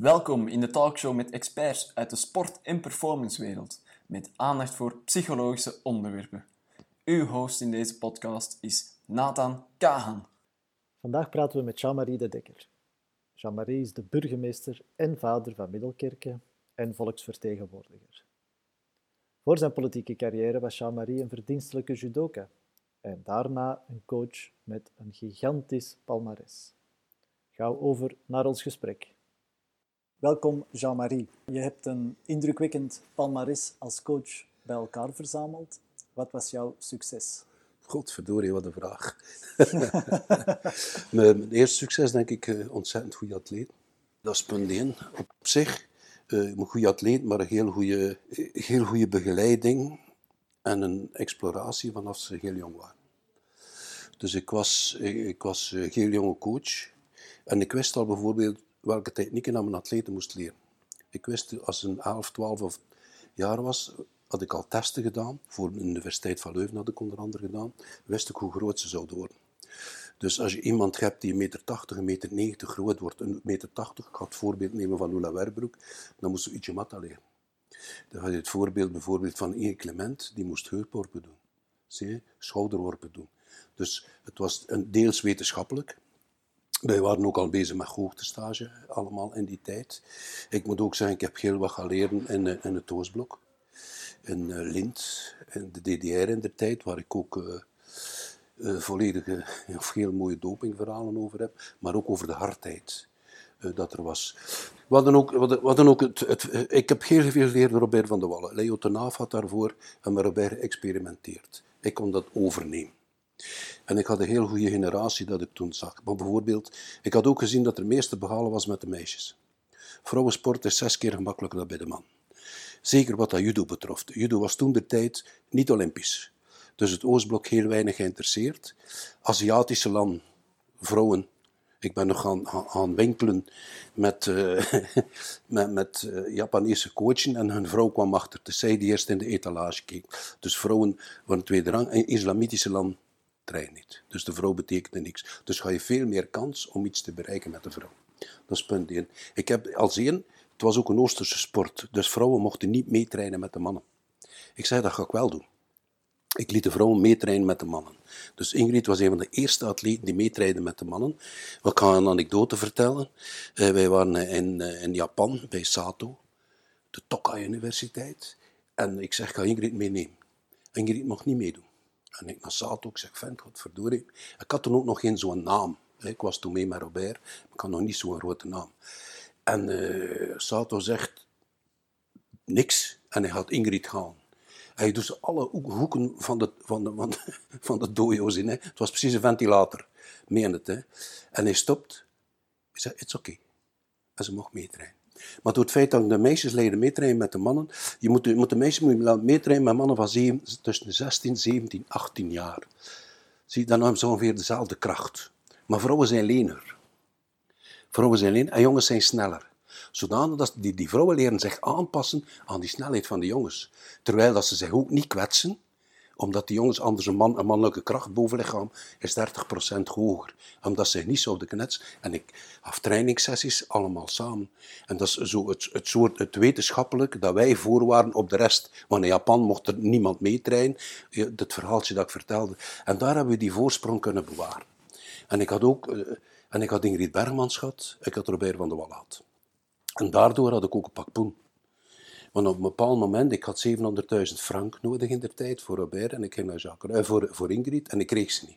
Welkom in de talkshow met experts uit de sport- en performancewereld, met aandacht voor psychologische onderwerpen. Uw host in deze podcast is Nathan Kahan. Vandaag praten we met Jean-Marie de Dekker. Jean-Marie is de burgemeester en vader van Middelkerke en volksvertegenwoordiger. Voor zijn politieke carrière was Jean-Marie een verdienstelijke judoka en daarna een coach met een gigantisch palmares. Gauw over naar ons gesprek. Welkom Jean-Marie. Je hebt een indrukwekkend palmares als coach bij elkaar verzameld. Wat was jouw succes? Godverdorie, wat een vraag. Mijn eerste succes denk ik eh, ontzettend goede atleet. Dat is punt één. Op zich uh, een goede atleet, maar een heel goede, heel goede begeleiding en een exploratie vanaf ze heel jong waren. Dus ik was, ik was heel jonge coach en ik wist al bijvoorbeeld welke techniek ik aan mijn atleten moest leren. Ik wist als een 11, 12 of jaar was, had ik al testen gedaan. Voor de Universiteit van Leuven had ik onder andere gedaan. Wist ik hoe groot ze zouden worden. Dus als je iemand hebt die 1,80 meter, 1,90 meter groot wordt, 1,80 meter, ik ga het voorbeeld nemen van Ola Werbroek, dan moest je ietsje matta leren. Dan had je het voorbeeld bijvoorbeeld van Ian Clement, die moest heupworpen doen. Zie je? Schouderworpen doen. Dus het was een deels wetenschappelijk, wij waren ook al bezig met hoogtestage, allemaal in die tijd. Ik moet ook zeggen, ik heb heel wat geleerd in, in het Oostblok. In uh, Lint, in de DDR in de tijd, waar ik ook uh, volledige, of heel mooie dopingverhalen over heb. Maar ook over de hardheid dat er was. We hadden ook, we hadden ook het, ik heb heel veel geleerd Robert van de Wallen. Leo Tenaaf had daarvoor en met Robert geëxperimenteerd. Ik kon dat overnemen. En ik had een heel goede generatie dat ik toen zag. Maar bijvoorbeeld, ik had ook gezien dat er meeste behalen was met de meisjes. Vrouwensport is zes keer gemakkelijker dan bij de man. Zeker wat dat judo betrof. Judo was toen de tijd niet olympisch. Dus het Oostblok heel weinig geïnteresseerd. Aziatische landen, vrouwen. Ik ben nog gaan, gaan winkelen met, uh, met, met uh, Japanese coachen en hun vrouw kwam achter. Dus zij die eerst in de etalage keek. Dus vrouwen waren tweede rang. In islamitische landen trein niet. Dus de vrouw betekende niks. Dus ga je veel meer kans om iets te bereiken met de vrouw. Dat is punt 1. Ik heb als één, het was ook een Oosterse sport, dus vrouwen mochten niet meetrainen met de mannen. Ik zei, dat ga ik wel doen. Ik liet de vrouwen meetrainen met de mannen. Dus Ingrid was een van de eerste atleten die meetrainen met de mannen. We kan een anekdote vertellen. Uh, wij waren in, uh, in Japan, bij Sato, de Tokai Universiteit. En ik zeg, ga Ingrid meenemen. Ingrid mocht niet meedoen. En ik naar Sato, ik zeg, vent, wat verdorie. Ik had toen ook nog geen zo'n naam. Ik was toen mee met Robert, maar ik had nog niet zo'n grote naam. En uh, Sato zegt niks en hij gaat Ingrid gaan. Hij doet ze alle hoeken van de, van de, van de, van in. Hè. Het was precies een ventilator, meen het. Hè. En hij stopt. Hij zegt, it's oké. En ze mocht meetrainen. Maar door het feit dat de meisjes leren meetrainen met de mannen, je moet, moet de meisjes moet meetrainen met mannen van 7, tussen 16, 17, 18 jaar. Zie, dan hebben ze ongeveer dezelfde kracht. Maar vrouwen zijn lener. Vrouwen zijn lener en jongens zijn sneller. Zodanig dat die, die vrouwen leren zich aanpassen aan die snelheid van de jongens. Terwijl dat ze zich ook niet kwetsen, omdat die jongens anders een, man, een mannelijke kracht bovenlichaam is 30% hoger. Omdat ze niet zouden knetsen. En ik had trainingssessies allemaal samen. En dat is zo het, het soort het wetenschappelijk dat wij voor waren op de rest. Want in Japan mocht er niemand meetrainen. Het verhaaltje dat ik vertelde. En daar hebben we die voorsprong kunnen bewaren. En ik had ook... Eh, en ik had Ingrid Bergmans gehad, ik had Robert van de Wal. En daardoor had ik ook een pak poen. Want op een bepaald moment, ik had 700.000 frank nodig in de tijd voor Robert en ik ging naar Jacques, eh, voor, voor Ingrid en ik kreeg ze niet.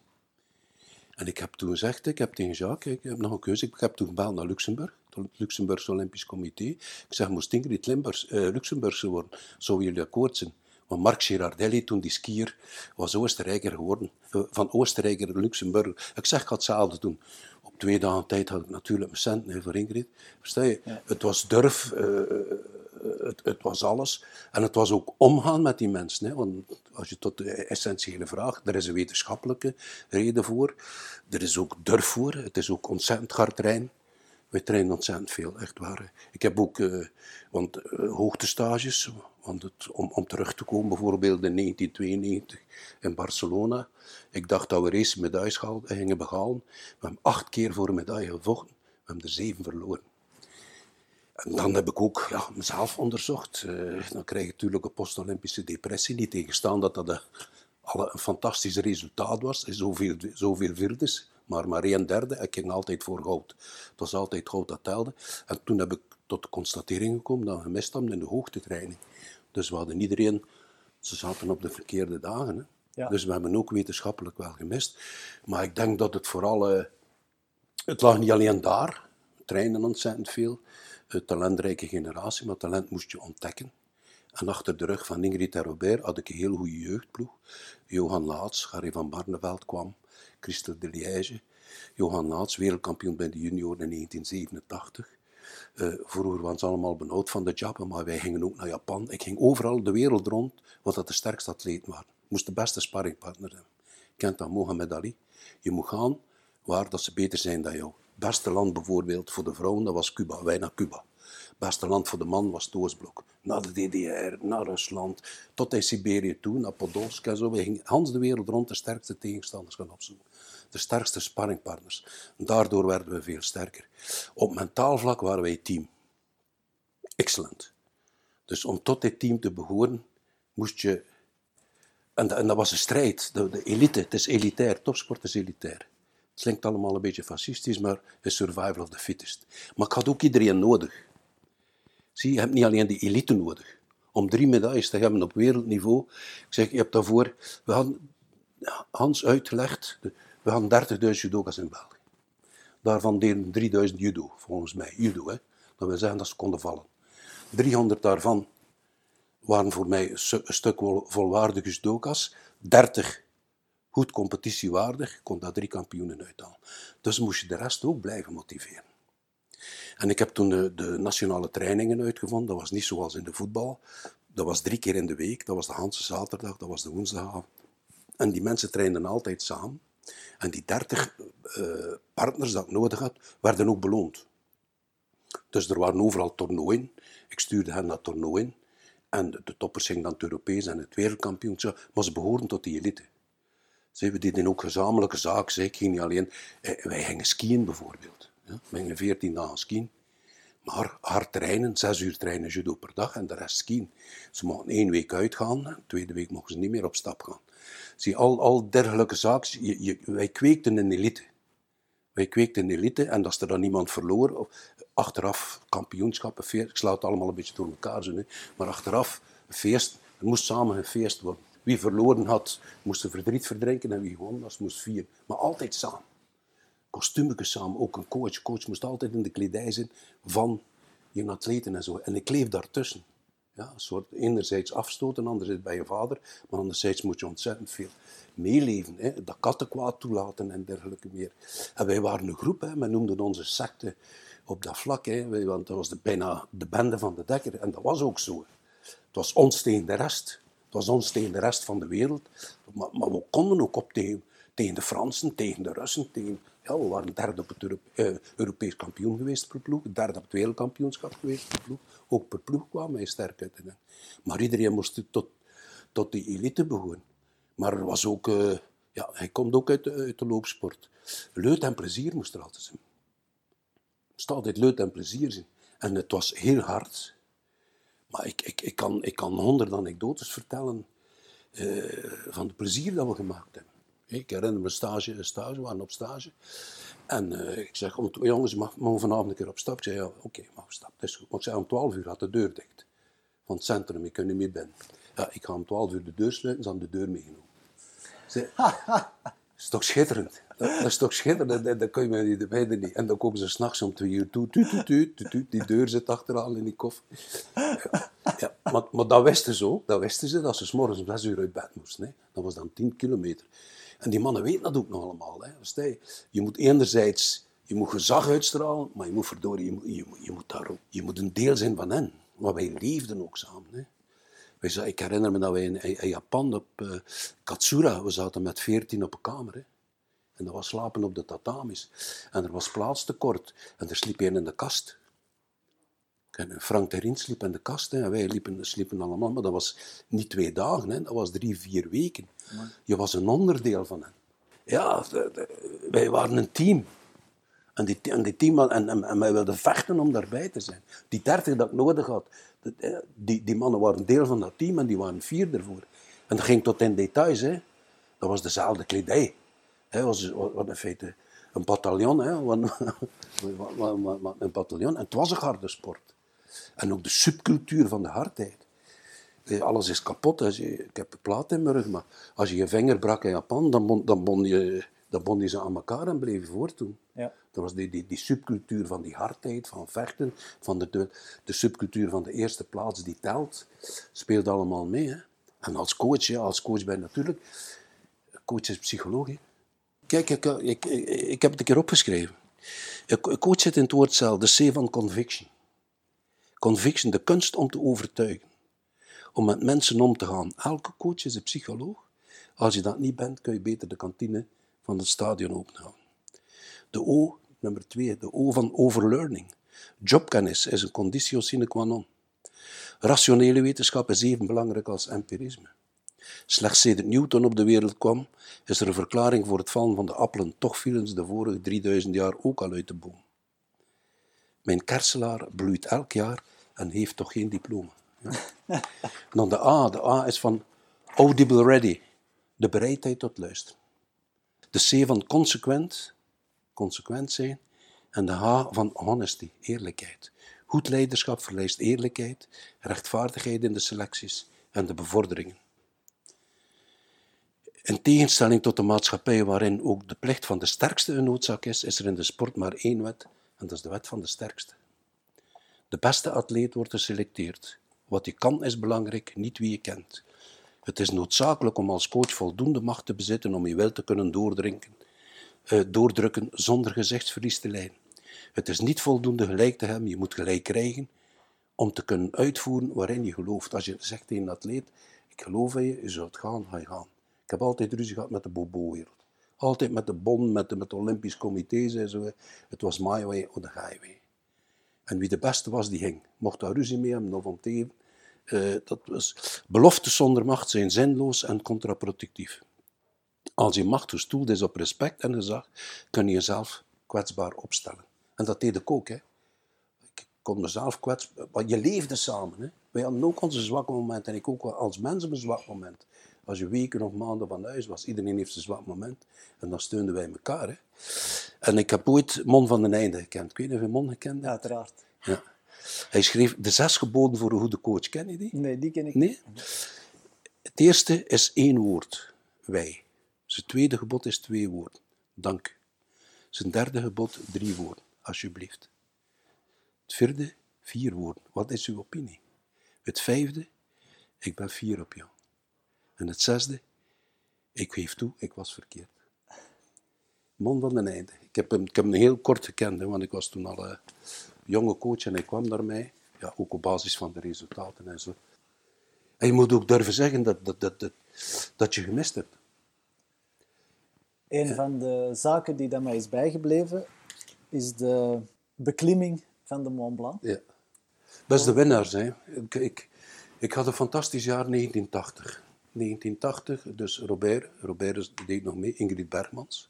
En ik heb toen gezegd, ik heb tegen Jacques, ik heb nog een keuze, ik heb toen gebeld naar Luxemburg, het Luxemburgse Olympisch Comité. Ik zeg, moest Ingrid Limburgs, eh, Luxemburgse worden, zouden jullie akkoord zijn? Want Marc Girardelli, toen die skier, was Oostenrijker geworden. Eh, van Oostenrijker naar Luxemburg. Ik zeg, ik ga hetzelfde doen. Op twee dagen tijd had ik natuurlijk mijn centen voor Ingrid. Versta je? Ja. Het was durf, uh, het, het, was alles. En het was ook omgaan met die mensen. Hè? Want als je tot de essentiële vraag, er is een wetenschappelijke reden voor. Er is ook durf voor. Het is ook ontzettend hard trainen. We trainen ontzettend veel, echt waar. Ik heb ook uh, want, uh, hoogtestages, want het, om, om terug te komen bijvoorbeeld in 1992 in Barcelona. Ik dacht dat we race medailles gingen behalen. We hebben acht keer voor een medaille gevochten. We hebben er zeven verloren. En dan heb ik ook ja, mezelf onderzocht. Uh, dan krijg je natuurlijk een post-Olympische depressie. Niet tegenstaan dat dat een, alle een fantastisch resultaat was. Zoveel, zoveel virdes, maar maar een derde. Ik ging altijd voor goud. Het was altijd goud dat telde. En toen heb ik tot de constatering gekomen dat we gemist hadden in de hoogtetraining. Dus we hadden iedereen... Ze zaten op de verkeerde dagen. Hè. Ja. Dus we hebben ook wetenschappelijk wel gemist. Maar ik denk dat het vooral... Uh, het lag niet alleen daar. Trainen ontzettend veel. Een talentrijke generatie, maar talent moest je ontdekken. En achter de rug van Ingrid en Robert had ik een heel goede jeugdploeg. Johan Laats, Harry van Barneveld kwam, Christel de Liège. Johan Laats, wereldkampioen bij de junioren in 1987. Uh, vroeger waren ze allemaal benauwd van de Japan, maar wij gingen ook naar Japan. Ik ging overal de wereld rond, wat dat de sterkste atleten waren. Moest de beste sparringpartner hebben. Kent dat Mohamed Ali? Je moet gaan waar dat ze beter zijn dan jou. Beste land bijvoorbeeld voor de vrouwen, dat was Cuba. Wij naar Cuba. Beste land voor de man was het Oostblok. Naar de DDR, naar Rusland, tot in Siberië toe, naar Podolsk en zo. We gingen Hans de wereld rond de sterkste tegenstanders gaan opzoeken. De sterkste sparringpartners. daardoor werden we veel sterker. Op mentaal vlak waren wij team. Excellent. Dus om tot dit team te behoren, moest je... En, en dat was een strijd. De, de elite, het is elitair. Topsport is elitair. Het klinkt allemaal een beetje fascistisch, maar is survival of the fittest. Maar ik had ook iedereen nodig. Zie, je hebt niet alleen die elite nodig. Om drie medailles te hebben op wereldniveau. Ik zeg, je hebt daarvoor... We hadden Hans uitgelegd, we hadden 30.000 judokas in België. Daarvan deden 3000 judo, volgens mij. Judo, hè. Dat wil zeggen dat ze konden vallen. 300 daarvan waren voor mij een stuk volwaardige judokas. 30 goed competitiewaardig, kon daar drie kampioenen uithalen. Dus moest je de rest ook blijven motiveren. En ik heb toen de, de, nationale trainingen uitgevonden. Dat was niet zoals in de voetbal. Dat was drie keer in de week. Dat was de Hanse zaterdag, dat was de woensdagavond. En die mensen trainden altijd samen. En die dertig uh, partners dat ik nodig had, werden ook beloond. Dus er waren overal toernooien. Ik stuurde hen naar toernooien. En de, de toppers gingen dan het Europees en het wereldkampioenschap. Maar ze behoorden tot die elite. Ze, we deden ook gezamenlijke zaken. Ik ging niet alleen... Eh, wij gingen skiën bijvoorbeeld. Ja? We gingen veertien dagen skiën. Maar hard trainen, zes uur trainen judo per dag en de rest skiën. Ze mochten één week uitgaan, de tweede week mochten ze niet meer op stap gaan. Zie, al, al dergelijke zaken, wij kweekten een elite. Wij kweekten een elite en als er dan niemand verloor, of achteraf kampioenschappen, ik sla het allemaal een beetje door elkaar, zo, maar achteraf feest, er moest samen een feest worden. Wie verloren had, moest verdriet verdrinken en wie gewonnen was, moest vieren. Maar altijd samen. Kostuumjes samen, ook een coach. Coach moest altijd in de kledij zijn van je atleten en zo. En ik leef daartussen. Ja, een soort enerzijds afstoten, anderzijds bij je vader, maar anderzijds moet je ontzettend veel meeleven. Hè? Dat kattenkwaad toelaten en dergelijke meer. En wij waren een groep, hè? men noemde onze secte op dat vlak, hè? want dat was de, bijna de bende van de dekker. En dat was ook zo. Het was ons tegen de rest. Het was ons tegen de rest van de wereld. Maar, maar we konden ook op tegen, de Fransen, tegen de Russen. Tegen, ja, we waren derde op het uh, Europees kampioen geweest per ploeg. Derde op het wereldkampioenschap geweest per ploeg. Ook per ploeg kwamen wij sterk uit. Maar iedereen moest tot, tot die elite behoren. Maar er was ook... Uh, ja, hij komt ook uit de, uit de loopsport. Leut en plezier moest er altijd zijn. Er staat altijd leut en plezier zijn. En het was heel hard. Maar ik, ik, kan, ik kan honderd anekdotes vertellen uh, van het plezier dat we gemaakt hebben. Ik herinner me stage, stage, we waren op stage. En uh, ik zeg, om, jongens, mag, mag vanavond een keer op stap? Ik zei, ja, oké, mag op stap. Dus, maar ik zei, om 12 uur gaat de deur dicht. Van het centrum, ik kan niet meer binnen. Ja, ik ga om 12 uur de deur sluiten, ze hebben de deur meegenomen. Zei, is toch schitterend? Dat, is toch schitterend? Dat, dat kun je me niet niet. En dan komen ze s'nachts om twee uur toe. Tuut, tuut, tuut, die deur zit achteraan in die koffer. Ja. Maar, maar dat wisten ze ook. Dat wisten ze dat ze s morgens om zes uur uit bed moesten. Hè. Dat was dan tien kilometer. En die mannen weten dat ook nog allemaal. Hè. Je moet enerzijds je moet gezag uitstralen, maar je moet verdorie, je moet, je, je moet, daar, je moet een deel zijn van hen. Maar wij leefden ook samen. Hè ik herinner me dat wij in, Japan op uh, Katsura, we zaten met veertien op een kamer. En dat was slapen op de tatamis. En er was plaatstekort. En er sliep een in de kast. En Frank Terin sliep in de kast. Hè. En wij liepen, sliepen allemaal. Maar dat was niet twee dagen. Hè. Dat was drie, vier weken. Je was een onderdeel van hen. Ja, wij waren een team. En die, en die man, en, en, en wij wilden vechten om daarbij te zijn. Die dertig dat ik nodig had, die, die mannen waren deel van dat team en die waren vier ervoor. En dat ging tot in details. Hè. Dat was dezelfde kledij. Hè, was, in feite een bataljon. Hè, een bataljon. En het was een harde sport. En ook de subcultuur van de hardheid. Eh, alles is kapot. Je, ik heb een plaat in mijn rug, maar als je je vinger brak in Japan, dan bond, dan bond, je, dan bond je ze aan elkaar en bleef je voortdoen. Ja. Dat was die, die, die subcultuur van die hardheid, van vechten, van de, de, de subcultuur van de eerste plaats die telt, speelt allemaal mee. Hè. En als coach, ja, als coach ben je natuurlijk... Coach is psycholoog. Kijk, ik, ik, heb het een keer opgeschreven. Een coach zit in het woord zelf, de C van conviction. Conviction, de kunst om te overtuigen. Om met mensen om te gaan. Elke coach is een psycholoog. Als je dat niet bent, kun je beter de kantine van het stadion openhouden. De O, nummer twee, de O van overlearning. Jobkennis is een conditio sine qua non. Rationele wetenschap is even belangrijk als empirisme. Slechts sinds Newton op de wereld kwam, is er een verklaring voor het vallen van de appelen. Toch vielen ze de vorige 3000 jaar ook al uit de boom. Mijn kerselaar bloeit elk jaar en heeft toch geen diploma. Ja. dan de A. De A is van audible ready, de bereidheid tot luisteren. De C van consequent, consequent zijn. En de H van honesty, eerlijkheid. Goed leiderschap vereist eerlijkheid, rechtvaardigheid in de selecties en de bevorderingen. In tegenstelling tot de maatschappij waarin ook de plicht van de sterkste een noodzaak is, is er in de sport maar één wet, en dat is de wet van de sterkste. De beste atleet wordt geselecteerd. Wat je kan is belangrijk, niet wie je kent. Het is noodzakelijk om als coach voldoende macht te bezitten om je wil te kunnen doordrinken, eh, doordrukken zonder gezichtsverlies te lijden. Het is niet voldoende gelijk te hebben, je moet gelijk krijgen om te kunnen uitvoeren waarin je gelooft. Als je zegt tegen een atleet, ik geloof in je, je zult gaan, ga je gaan. Ik heb altijd ruzie gehad met de bobo-wereld. Altijd met de bon, met, met het Olympisch Comité. Zei zo. Het was my way of the highway. En wie de beste was, die ging. Mocht daar ruzie mee hebben of om te uh, dat was, beloftes zonder macht zijn zinloos en contraproductief. Als je macht gestoeld is op respect en gezag, kun je jezelf kwetsbaar opstellen. En dat deed ik ook. Hè. Ik kon mezelf kwetsbaar... Je leefde samen. Hè. Wij hadden ook onze zwakke momenten. En ik ook als mens een zwak moment. Als je weken of maanden van huis was, iedereen heeft een zwak moment. En dan steunden wij elkaar. Hè. En ik heb ooit Mon van den Einde gekend. Ik weet niet of je Mon gekend hebt. Uiteraard. Ja. Hij schreef de zes geboden voor een goede coach. Ken je die? Nee, die ken ik Nee? Het eerste is één woord. Wij. Zijn tweede gebod is twee woorden. Dank u. Zijn derde gebod drie woorden. Alsjeblieft. Het vierde, vier woorden. Wat is uw opinie? Het vijfde, ik ben fier op jou. En het zesde, ik geef toe, ik was verkeerd. Man van den einde. Ik heb hem, ik heb hem heel kort gekend, hè, want ik was toen al een jonge coach en hij kwam naar mij. Ja, ook op basis van de resultaten en zo. En je moet ook durven zeggen dat, dat, dat, dat, dat je gemist hebt. Een van de zaken die dat mij is bijgebleven, is de beklimming van de Mont Blanc. Ja. Dat is de winnaars. Hè. Ik, ik, ik had een fantastisch jaar 1980. 1980, dus Robert, Robert deed nog mee, Ingrid Bergmans.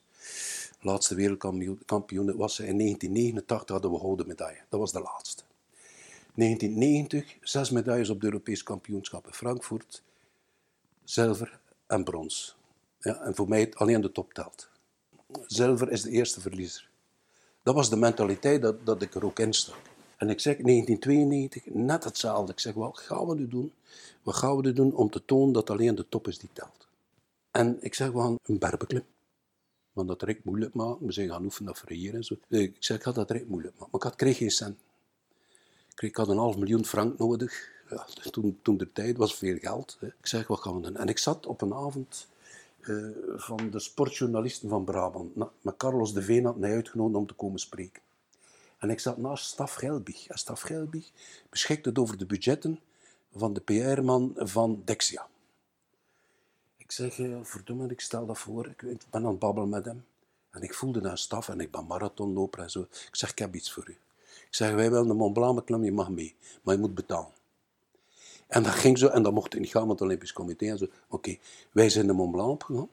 Laatste wereldkampioen was ze. In 1989 hadden we gouden medaille. Dat was de laatste. 1990, zes medailles op de Europese kampioenschappen. Frankfurt, zilver en brons. Ja, en voor mij alleen de top telt. Zilver is de eerste verliezer. Dat was de mentaliteit dat, dat ik er ook in stak. En ik zeg 1992, net hetzelfde. Ik zeg, wat gaan we nu doen? Wat gaan we nu doen om te tonen dat alleen de top is die telt? En ik zeg, we gaan een bergbeklim. Want dat direct moeilijk maken. We zijn gaan oefenen dat hier en zo. Ik zeg, ik ga dat direct moeilijk maken. Maar ik had, kreeg geen cent. Ik had een half miljoen frank nodig. Ja, toen, toen de tijd was veel geld. Hè. Ik zeg, wat gaan we doen? En ik zat op een avond uh, van de sportjournalisten van Brabant. met Carlos de Veen had mij uitgenodigd om te komen spreken. En ik zat naast Staf Gelbig. En Staf Gelbig beschikte over de budgetten van de PR-man van Dexia. Ik zeg, uh, verdomme, ik stel dat voor. Ik, ben aan het babbelen met hem. En ik voelde naar staf en ik ben marathonloper en zo. Ik zeg, ik heb iets voor u. Ik zeg, wij willen de Mont Blanc beklimmen, je mag mee. Maar je moet betalen. En dat ging zo, en dat mocht niet gaan met het Olympisch Comité en zo. Oké, wij zijn de Mont Blanc opgegaan.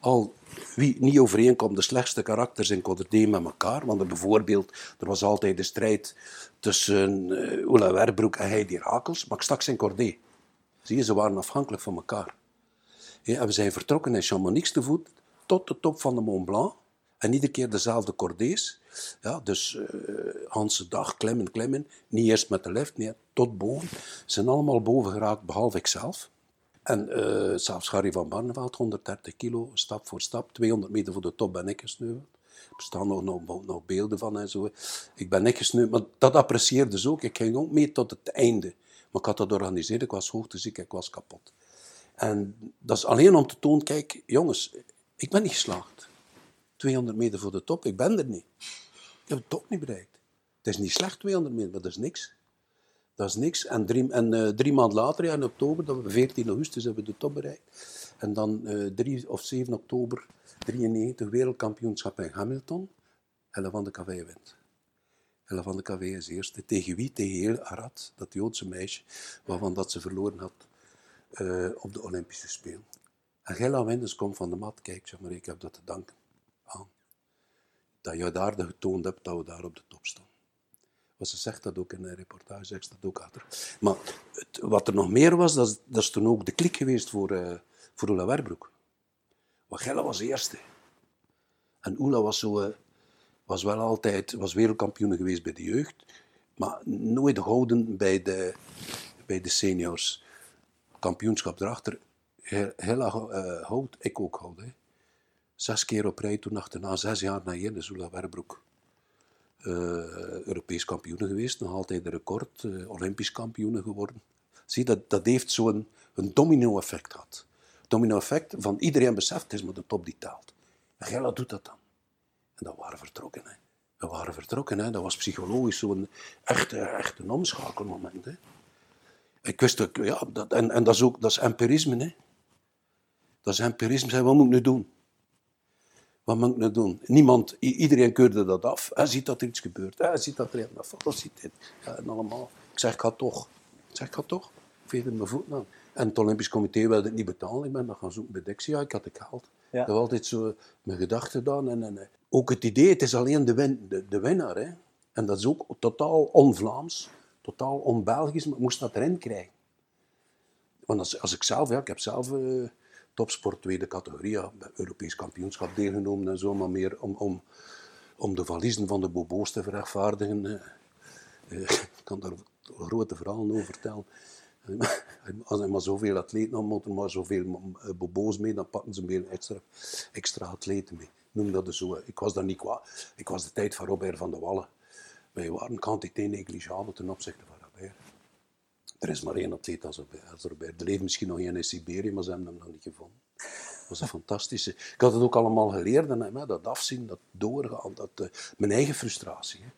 Al wie niet overeenkomt, de slechtste karakters in Codderdé met elkaar. Want er bijvoorbeeld, er was altijd de strijd tussen uh, Ola Werbroek en Heidi Rakels, maar ik stak in Cordé. Zie je, ze waren afhankelijk van elkaar. En we zijn vertrokken in Chamonix te voet tot de top van de Mont Blanc. En iedere keer dezelfde Cordés. Ja, dus uh, Hanse dag, klemmen, klemmen. Niet eerst met de lift, nee, tot boven. Ze zijn allemaal boven geraakt, behalve ikzelf. En uh, zelfs Harry van Barneveld, 130 kilo, stap voor stap. 200 meter voor de top ben ik gesneuveld. Er bestaan nog, nog, nog, beelden van en zo. Ik ben niet gesneuveld, maar dat apprecieerde ze ook. Ik ging ook mee tot het einde. Maar ik had dat georganiseerd, ik was hoogteziek, ik was kapot. En dat is alleen om te tonen, kijk, jongens, ik ben niet geslaagd. 200 meter voor de top, ik ben er niet. Ik heb de top niet bereikt. Het is niet slecht 200 meter, maar dat is niks. Dat is niks. En drie, en, drie maanden later, ja, in oktober, dat we 14 augustus, hebben we de top bereikt. En dan uh, eh, 3 of 7 oktober 93 wereldkampioenschap in Hamilton. Helle van de Cavee wint. Helle van de Cavee is eerste. Tegen wie? Tegen heel Arad, dat Joodse meisje, waarvan dat ze verloren had uh, op de Olympische Spelen. En Gella Winders komt van de mat. Kijk, zeg maar, ik heb dat te danken aan. Dat je daar getoond hebt dat we daar op de top staan. Ze zegt dat ook in een reportage, zegt dat ook achter. Maar wat er nog meer was, dat is, dat is toen ook de klik geweest voor, uh, voor Werbroek. Want Gella was eerste. En Oela was, zo, uh, was wel altijd was wereldkampioen geweest bij de jeugd, maar nooit gouden bij de, bij de seniors. Kampioenschap erachter, Hella uh, hout, ik ook houd. Hè. Zes keer op rij toen achterna, zes jaar na je, de Oela Werbroek Europees kampioen geweest, nog altijd de record, uh, Olympisch kampioen geworden. Zie, dat, dat heeft zo'n een domino-effect gehad. Domino-effect van iedereen beseft, het is maar de top die taalt. En Gella doet dat dan. En dat waren vertrokken. Hè. Dat waren vertrokken. Hè. Dat was psychologisch zo'n echt, echt een omschakelmoment. Hè. Ik wist ja, dat, en, en dat is ook dat is empirisme. Hè. Dat is empirisme. Wat moet ik nu doen? Wat moet ik nou doen? Niemand, iedereen keurde dat af. Hij ziet dat er iets gebeurt. Hij ziet dat er een foto ziet dit. Ja, en allemaal. Ik zeg, ik ga toch. Ik zeg, ik ga toch. Ik veeg mijn voet aan. En het Olympisch Comité wilde het niet betalen. Ik ben dan gaan zoeken bij Dexia. Ik had het gehaald. Ja. Dat was altijd zo mijn gedachten dan. En, en, ook het idee, het is alleen de, win, de, de winnaar. Hè. En dat is ook totaal on-Vlaams. Totaal on-Belgisch. Maar ik moest dat erin krijgen. Want als, als ik zelf, ja, ik heb zelf... Uh, topsport tweede categorie, ja, Europees kampioenschap deelgenomen en zo, maar meer om, om, om de valiezen van de bobo's te verrechtvaardigen. Eh, eh, ik kan daar grote verhalen over vertellen. Als er maar zoveel atleten moeten maar zoveel eh, bobo's mee, dan pakken ze meer extra, extra atleten mee. Noem dat dus zo. Ik was daar niet kwaad. Ik was de tijd van Robert van der Wallen. Wij waren quantité negligible ten opzichte van Robert. Er is maar één atleet als erbij. Er leeft misschien nog één in Siberië, maar ze hebben hem nog niet gevonden. Dat was een fantastische... Ik had het ook allemaal geleerd, hè, dat afzien, dat doorgaan, dat, uh, mijn eigen frustratie. Hè.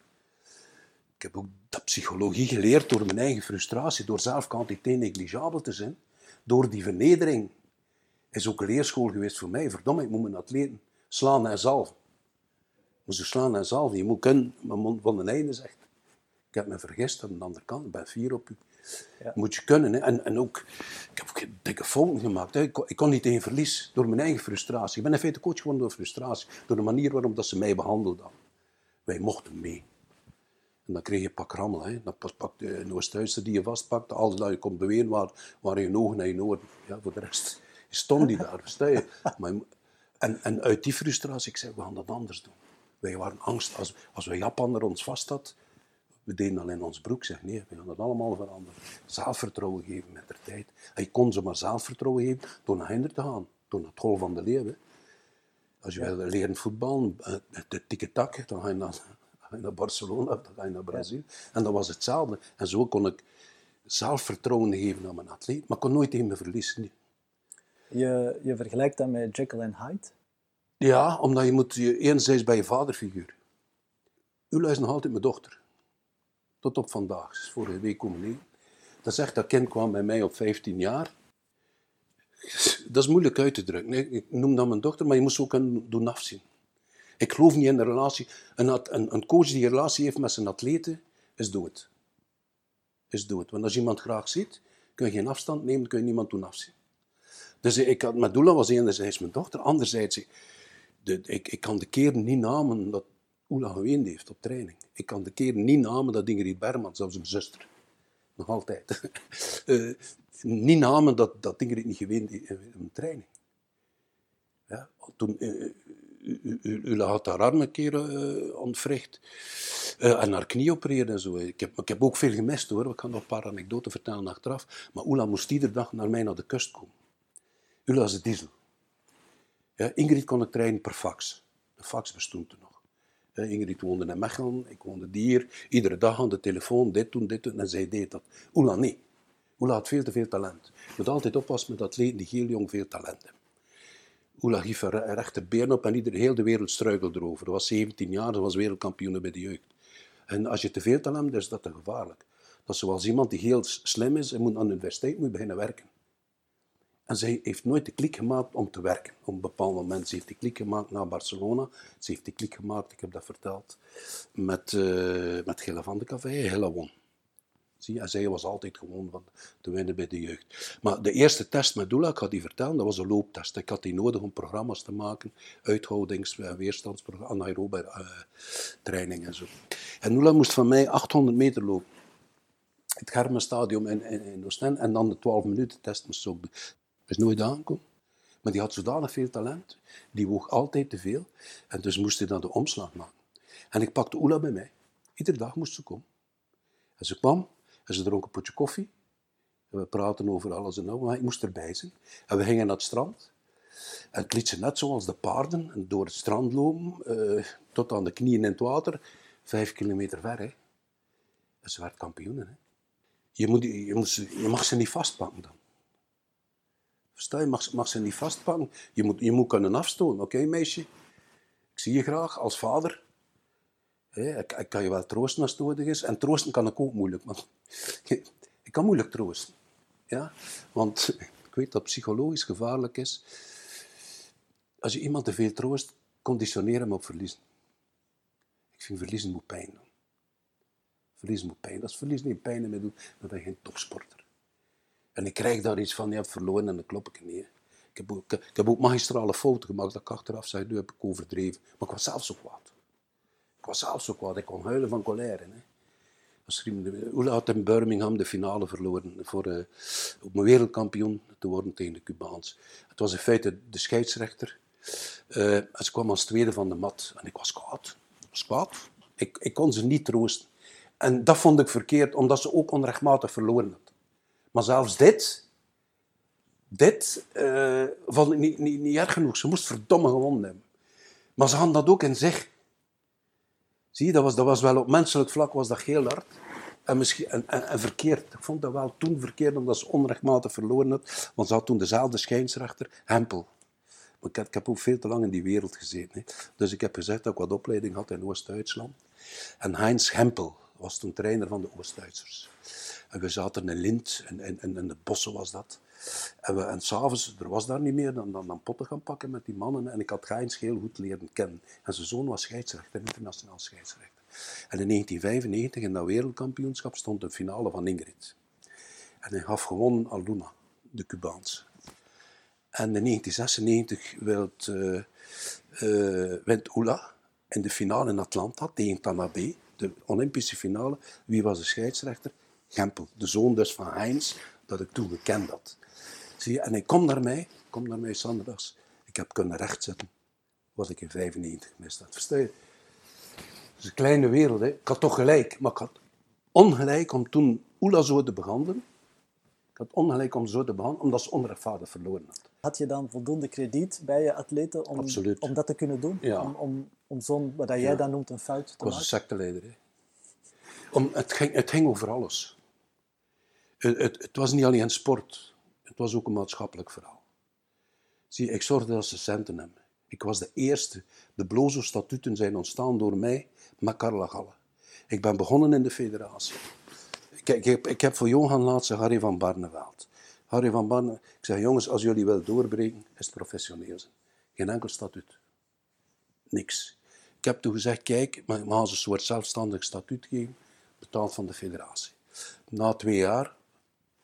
Ik heb ook dat psychologie geleerd door mijn eigen frustratie, door zelf quantité negligible te zijn, door die vernedering. Is ook een leerschool geweest voor mij. Verdomme, ik moet mijn atleten slaan en zalven. Moet ze slaan en zalven. Je moet kunnen, mijn mond van de einde zegt. Ik heb me vergist aan de andere kant, ik ben fier op u. Ja. Moet je kunnen. Hè. En, en ook, ik heb ook dikke fouten gemaakt. Hè. Ik, kon, ik kon niet tegen verlies door mijn eigen frustratie. Ik ben in feite coach geworden door frustratie. Door de manier waarop dat ze mij behandelden. Wij mochten mee. En dan kreeg je pak rammel. Hè. Dan pakte een Oost-Duitser die je vastpakte. Alles dat je kon bewegen waar, waar je ogen naar je oren. Ja, voor de rest stond die daar. Sta je. Maar, en, en uit die frustratie, ik zei, we gaan dat anders doen. Wij waren angst. Als, als we Japan er ons vast had, we deden alleen ons broek. Zeg, nee, we gaan dat allemaal veranderen. Zelfvertrouwen geven met de tijd. Hij kon ze maar zelfvertrouwen geven door naar hinder te gaan. Door naar het hol van de leeuw. Als je ja. wil leren voetballen, eh, de tikketak, dan ga je naar, ga je naar Barcelona, dan ga je naar Brazil. En dat was hetzelfde. En zo kon ik zelfvertrouwen geven aan mijn atleet, maar ik kon nooit tegen me verliezen. Je, je vergelijkt dat met Jekyll en Hyde? Ja, omdat je moet je enerzijds bij je vaderfiguur. U is nog altijd mijn dochter. Tot op vandaag. Ze is vorige week komen. Dat zegt dat kind kwam bij mij op 15 jaar. Dat is moeilijk uit te drukken. Ik noem dat mijn dochter, maar je moet ze ook kunnen doen afzien. Ik geloof niet in een relatie. Een, een, een coach die een relatie heeft met zijn atleten, is dood. Is dood. Want als iemand graag ziet, kun je geen afstand nemen, kun je niemand doen afzien. Dus ik had, was enerzijds mijn dochter, anderzijds, de, ik, ik kan de keren niet namen dat Oela geweend heeft op training. Ik kan de keren niet namen dat Ingrid Berman, zelfs mijn zuster, nog altijd, uh, niet namen dat, dat Ingrid niet geweend heeft op training. Ja, toen, uh, u, had haar arm een keer ontwricht en haar knie opereren en zo. Ik heb, ik heb ook veel gemist hoor, ik kan nog een paar anekdoten vertellen achteraf. Maar Oela moest iedere dag naar mij naar de kust komen. Ulla is de diesel. Ja, Ingrid kon ik trainen per fax. De fax bestond er nog. Ingrid woonde in Mechelen, ik woonde hier. Iedere dag aan de telefoon, dit doen, dit doen. En zij deed dat. Oela nee. Oela had veel te veel talent. Je moet altijd oppassen met atleten die heel jong veel talent hebben. Oela hief een rechte been op en heel de wereld struikelde erover. Ze was 17 jaar, ze was wereldkampioen bij de jeugd. En als je te veel talent hebt, is dat te gevaarlijk. Dat is zoals iemand die heel slim is en moet aan de universiteit moet beginnen werken. En zij heeft nooit de klik gemaakt om te werken. Op een bepaald moment. Ze heeft de klik gemaakt naar Barcelona. Ze heeft de klik gemaakt, ik heb dat verteld, met, uh, met Gilla van de Café. Hilla won. Zie, en zij was altijd gewoon van te winnen bij de jeugd. Maar de eerste test met Doula, ik had die vertellen, dat was een looptest. Ik had die nodig om programma's te maken, uithoudings- en weerstandsprogramma's, anaerobe uh, training en zo. En Doula moest van mij 800 meter lopen. Het Germenstadium in, in, in Oostende. En dan de 12 minuten test moest ook doen is nooit aangekomen. Maar die had zodanig veel talent, die woog altijd te veel. En dus moest hij dan de omslag maken. En ik pakte Oela bij mij. Iedere dag moest ze komen. En ze kwam en ze dronk een potje koffie. En we praten over alles en nou, maar ik moest erbij zijn. En we gingen naar het strand. En het liet ze net zoals de paarden en door het strand lopen, uh, tot aan de knieën in het water, vijf kilometer ver. En ze werd kampioen. Hè. Je, moet, je, moet, je mag ze niet vastpakken dan. Versta je? Mag, mag ze niet vastpakken. Je moet, je moet kunnen afstoten. Oké, meisje? Ik zie je graag als vader. ik, ik, kan je wel troosten als het nodig is. En troosten kan ik ook moeilijk. Want ik kan moeilijk troosten. Ja? Want ik weet dat psychologisch gevaarlijk is. Als je iemand te veel troost, conditioneer hem op verliezen. Ik vind verliezen moet pijn doen. Verliezen moet pijn. Als verliezen niet pijn meer doet, dan ben je geen topsporter. En ik krijg daar iets van, je hebt verloren en dan klop ik niet. Ik heb, ook, ik heb magistrale fouten gemaakt dat ik achteraf zei, nu heb ik overdreven. Maar ik was zelf zo kwaad. Ik was zelf zo kwaad, ik kon huilen van colère. Hè. Oela had in Birmingham de finale verloren voor, uh, om wereldkampioen te worden tegen de Cubaans. Het was in feite de scheidsrechter. Uh, en ze kwam als tweede van de mat. En ik was kwaad. Ik was kwaad. Ik, ik kon ze niet troosten. En dat vond ik verkeerd, omdat ze ook onrechtmatig verloren. Maar zelfs dit, dit uh, vond ik niet, niet, niet erg genoeg. Ze moest verdomme gewonnen hebben. Maar ze hadden dat ook in zich. Zie je, dat was, dat was wel op menselijk vlak was dat heel hard. En, misschien, en, verkeerd. Ik vond dat wel toen verkeerd, omdat ze onrechtmatig verloren had. Want ze had toen dezelfde schijnsrechter, Hempel. Maar ik ik heb, ook veel te lang in die wereld gezeten. Hè. Dus ik heb gezegd dat ik wat opleiding had in Oost-Duitsland. En Heinz Hempel was toen trainer van de Oost-Duitsers. En we zaten in Lint, en in, in, de bossen was dat. En, en s'avonds, er was daar niet meer dan, dan, dan potten gaan pakken met die mannen. En ik had Gains heel goed leren kennen. En zijn zoon was scheidsrechter, internationaal scheidsrechter. En in 1995, in dat wereldkampioenschap, stond de finale van Ingrid. En hij gaf gewonnen aan Luna, de Cubaans. En in 1996 werd, uh, wint in de finale in Atlanta tegen Tanabe, de Olympische finale. Wie was de scheidsrechter? Gempel, de zoon dus van Heinz, dat ik toen gekend had. Zie je, en ik kom daarmee, kom daarmee zondags. Ik heb kunnen rechtzetten wat ik in 95 mis had. Versta je? Het is een kleine wereld, hè. Ik had toch gelijk, maar ik had ongelijk om toen Oela zo te behandelen. Ik had ongelijk om zo te behandelen, omdat ze onrechtvaardig verloren had. Had je dan voldoende krediet bij je atleten om, om dat te kunnen doen? Ja. Om, om, om zo'n, wat jij dan noemt, een fout te maken? Ik was een secteleider. Hè. Om, het, ging, het ging over alles. Het, het, het, was niet alleen sport, het was ook een maatschappelijk verhaal. Zie, ik zorgde dat ze centen hebben. Ik was de eerste. De Blozo-statuten zijn ontstaan door mij met Carla Galle. Ik ben begonnen in de federatie. Ik, ik, heb, ik heb voor Johan laatste Harry van Barneveld. Harry van Barne, ik zeg, jongens, als jullie willen doorbreken, is het professioneel zijn. Geen enkel statuut. Niks. Ik heb toen gezegd, kijk, maar gaan ze een soort zelfstandig statuut geven, betaald van de federatie. Na twee jaar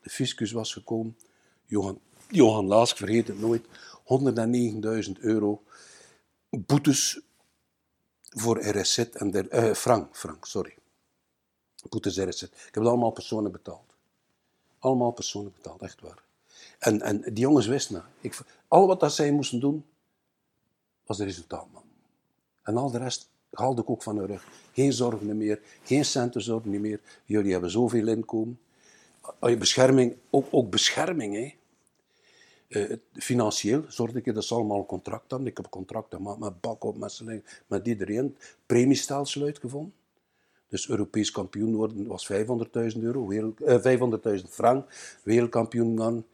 de fiscus was gekomen. Johan, Johan Laas, ik vergeet het nooit, 109.000 euro boetes voor RSZ en eh, frank, frank, sorry. Boetes RSZ. Ik heb het allemaal personen betaald. Allemaal personen betaald, echt waar. En, en die jongens wisten. Ik, al wat dat zij moesten doen, was resultaat, man. En al de rest haalde ik ook van hun rug. Geen zorgen meer, geen centenzorgen meer. Jullie hebben zoveel inkomen. Bescherming, ook, ook bescherming, hè. Uh, financieel zorgde ik dat ze allemaal een contract hadden. Ik heb een contract gemaakt met Bakop, met, met iedereen. Premiestelsel uitgevonden. Dus Europees kampioen worden was 500.000 euro, uh, 500.000 frank. Wereldkampioen dan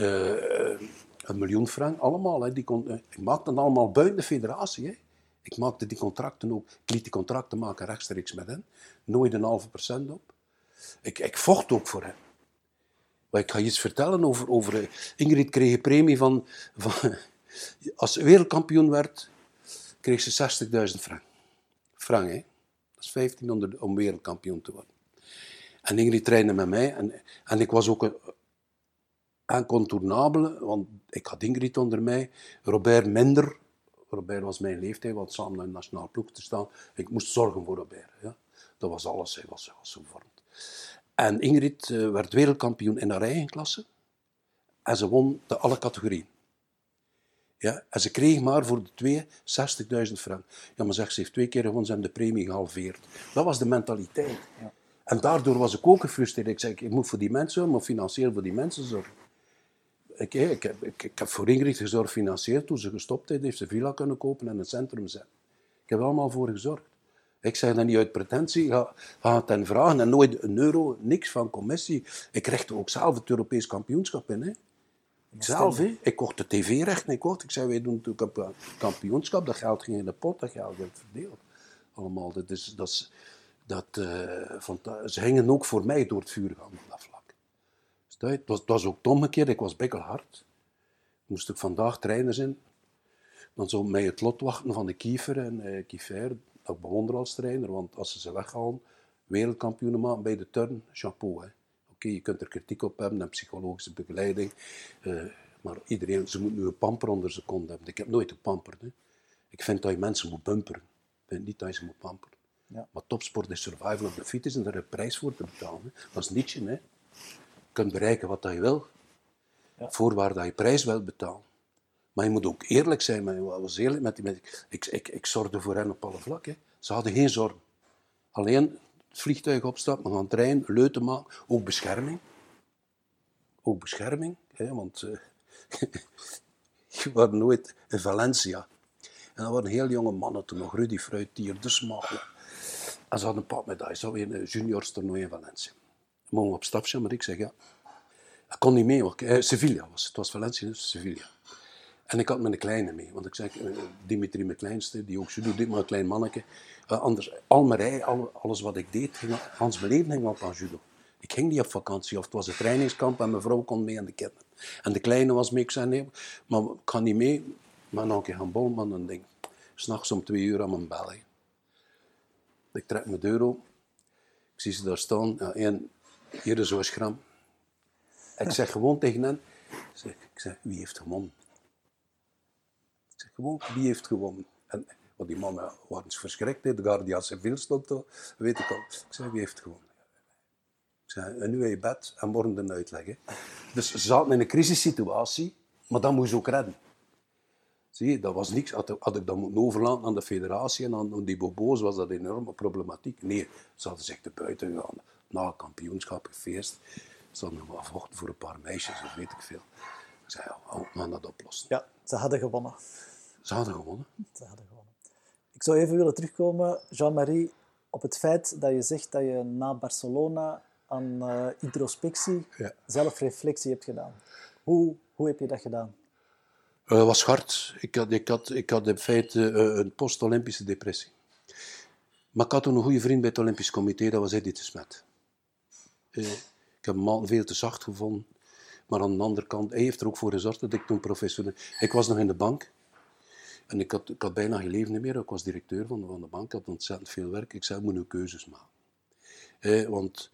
uh, een miljoen frank. Allemaal. Hè. Die kon, ik maakte dat allemaal buiten de federatie. Hè. Ik maakte die contracten ook. Ik liet die contracten maken rechtstreeks met hen. Nooit een halve procent op. Ik, ik vocht ook voor hen. Maar ik ga je iets vertellen over, over... Eh, Ingrid kreeg een premie van, van... Als ze wereldkampioen werd, kreeg ze 60.000 frank. Frank, hè. Dat is 1500 om wereldkampioen te worden. En Ingrid trainde met mij. En, en ik was ook een incontournabele, want ik had Ingrid onder mij. Robert minder. Robert was mijn leeftijd, want samen naar de nationale ploeg te staan. Ik moest zorgen voor Robert. Ja. Dat was alles, hij was, was zo vormd. En Ingrid uh, werd wereldkampioen in haar eigen klasse. En ze won de alle categorieën. Ja, en ze kreeg maar voor de twee 60.000 frank. Ja, maar zeg, ze heeft twee keer gewonnen, ze hebben de premie gehalveerd. Dat was de mentaliteit. Ja. En daardoor was ik ook gefrustreerd. Ik zei, ik moet voor die mensen, maar financieel voor die mensen zorgen. Ik, ik, heb, ik, ik heb voor Ingrid gezorgd financieel. Toen ze gestopt heeft, heeft ze villa kunnen kopen en het centrum zetten. Ik heb er allemaal voor gezorgd. Ik zeg dat niet uit pretentie, ga, ga het hen vragen. En nooit een euro, niks van commissie. Ik richtte ook zelf het Europees kampioenschap in. Hè. Ik zelf, hè. ik kocht de tv-rechten. Ik, kocht, ik zei, wij doen het kampioenschap. Dat geld ging in de pot, dat geld werd verdeeld. Allemaal. Dat is, dat is, dat, uh, ze hingen ook voor mij door het vuur gaan op dat vlak. Dus het, was, het was ook omgekeerd. Ik was bekkelhard. Moest ik vandaag trainer zijn. Dan zou mij het lot wachten van de kiefer en uh, kiefer dat ik bewonder als trainer, want als ze ze weghalen, wereldkampioenen maken bij de turn, chapeau. Je kunt er kritiek op hebben en psychologische begeleiding, uh, maar iedereen, ze moet nu een pamper onder zijn kont hebben. Ik heb nooit gepamperd. Hè. Ik vind dat je mensen moet bumperen. Ik vind niet dat je ze moet pamperen. Ja. Maar topsport is survival of the fittest en daar een prijs voor te betalen. Hè. Dat is nietje. Hè. Je kunt bereiken wat je wil, ja. voorwaar dat je prijs wilt betalen. Maar je moet ook eerlijk zijn. Maar was eerlijk met die mensen. Ik, ik, ik zorgde voor hen op alle vlakken. Ze hadden geen zorgen. Alleen het vliegtuig opstappen, gaan trein, leuten maken. Ook bescherming. Ook bescherming. Hè, want uh, je was nooit in Valencia. En dat waren heel jonge mannen toen nog. Rudy Fruitier, de Smagle. En ze hadden een padmedaille. Ze hadden een juniorstoernooi in Valencia. Mogen we op stap maar ik zeg ja. Ik kon niet mee. Eh, Sevilla was het. was Valencia, dus Sevilla. En ik had mijn kleine mee, want ik zeg, uh, Dimitri, mijn kleinste, die ook judo dit maar een klein manneke. Uh, anders, al, alles wat ik deed, ging, Hans Beleven ging op aan judo. Ik ging niet op vakantie, of het was een trainingskamp en mijn vrouw kon mee aan de kinderen. En de kleine was mee, ik zei nee, maar ik ga niet mee. Maar nog een keer gaan bolman en ding. S'nachts om twee uur aan mijn bel. Ik trek mijn deur op. Ik zie ze daar staan. Één, hier is zo'n. Ik zeg gewoon tegen hen, ik zeg wie heeft gewonnen? Gewoon, wie heeft gewonnen? En, want die mannen waren verschrikt, de Guardia Civil stond er, weet ik al. Ik zei, wie heeft gewonnen? Ik zei, en nu in je bed en morgen de uitleggen. Dus ze zaten in een crisissituatie, maar dat moest ook redden. Zie je, dat was niks. Had, ik dat moeten overlaten aan de federatie en aan die bobo's, was dat een enorme problematiek. Nee, ze hadden zich te buiten gegaan. Na kampioenschap, gefeest. Ze hadden nog voor een paar meisjes, of weet ik veel. Ik zei, we gaan dat oplossen. Ja, ze hadden gewonnen. Ze hadden gewonnen. Ze hadden gewonnen. Ik zou even willen terugkomen, Jean-Marie, op het feit dat je zegt dat je na Barcelona aan uh, introspectie, ja. zelfreflectie hebt gedaan. Hoe, hoe heb je dat gedaan? Het uh, was hard. Ik had, ik, had, ik had in feite uh, een post-Olympische depressie. Maar ik had toen een goede vriend bij het Olympisch Comité, dat was Edith Smet. Uh, ik heb hem veel te zacht gevonden. Maar aan de andere kant, hij heeft er ook voor gezorgd dat ik toen professioneel... Ik was nog in de bank. En ik had, bijna geen leven meer. Ik was directeur van de, van de bank, ik had ontzettend veel werk. Ik zei, ik moet nu keuzes maken. want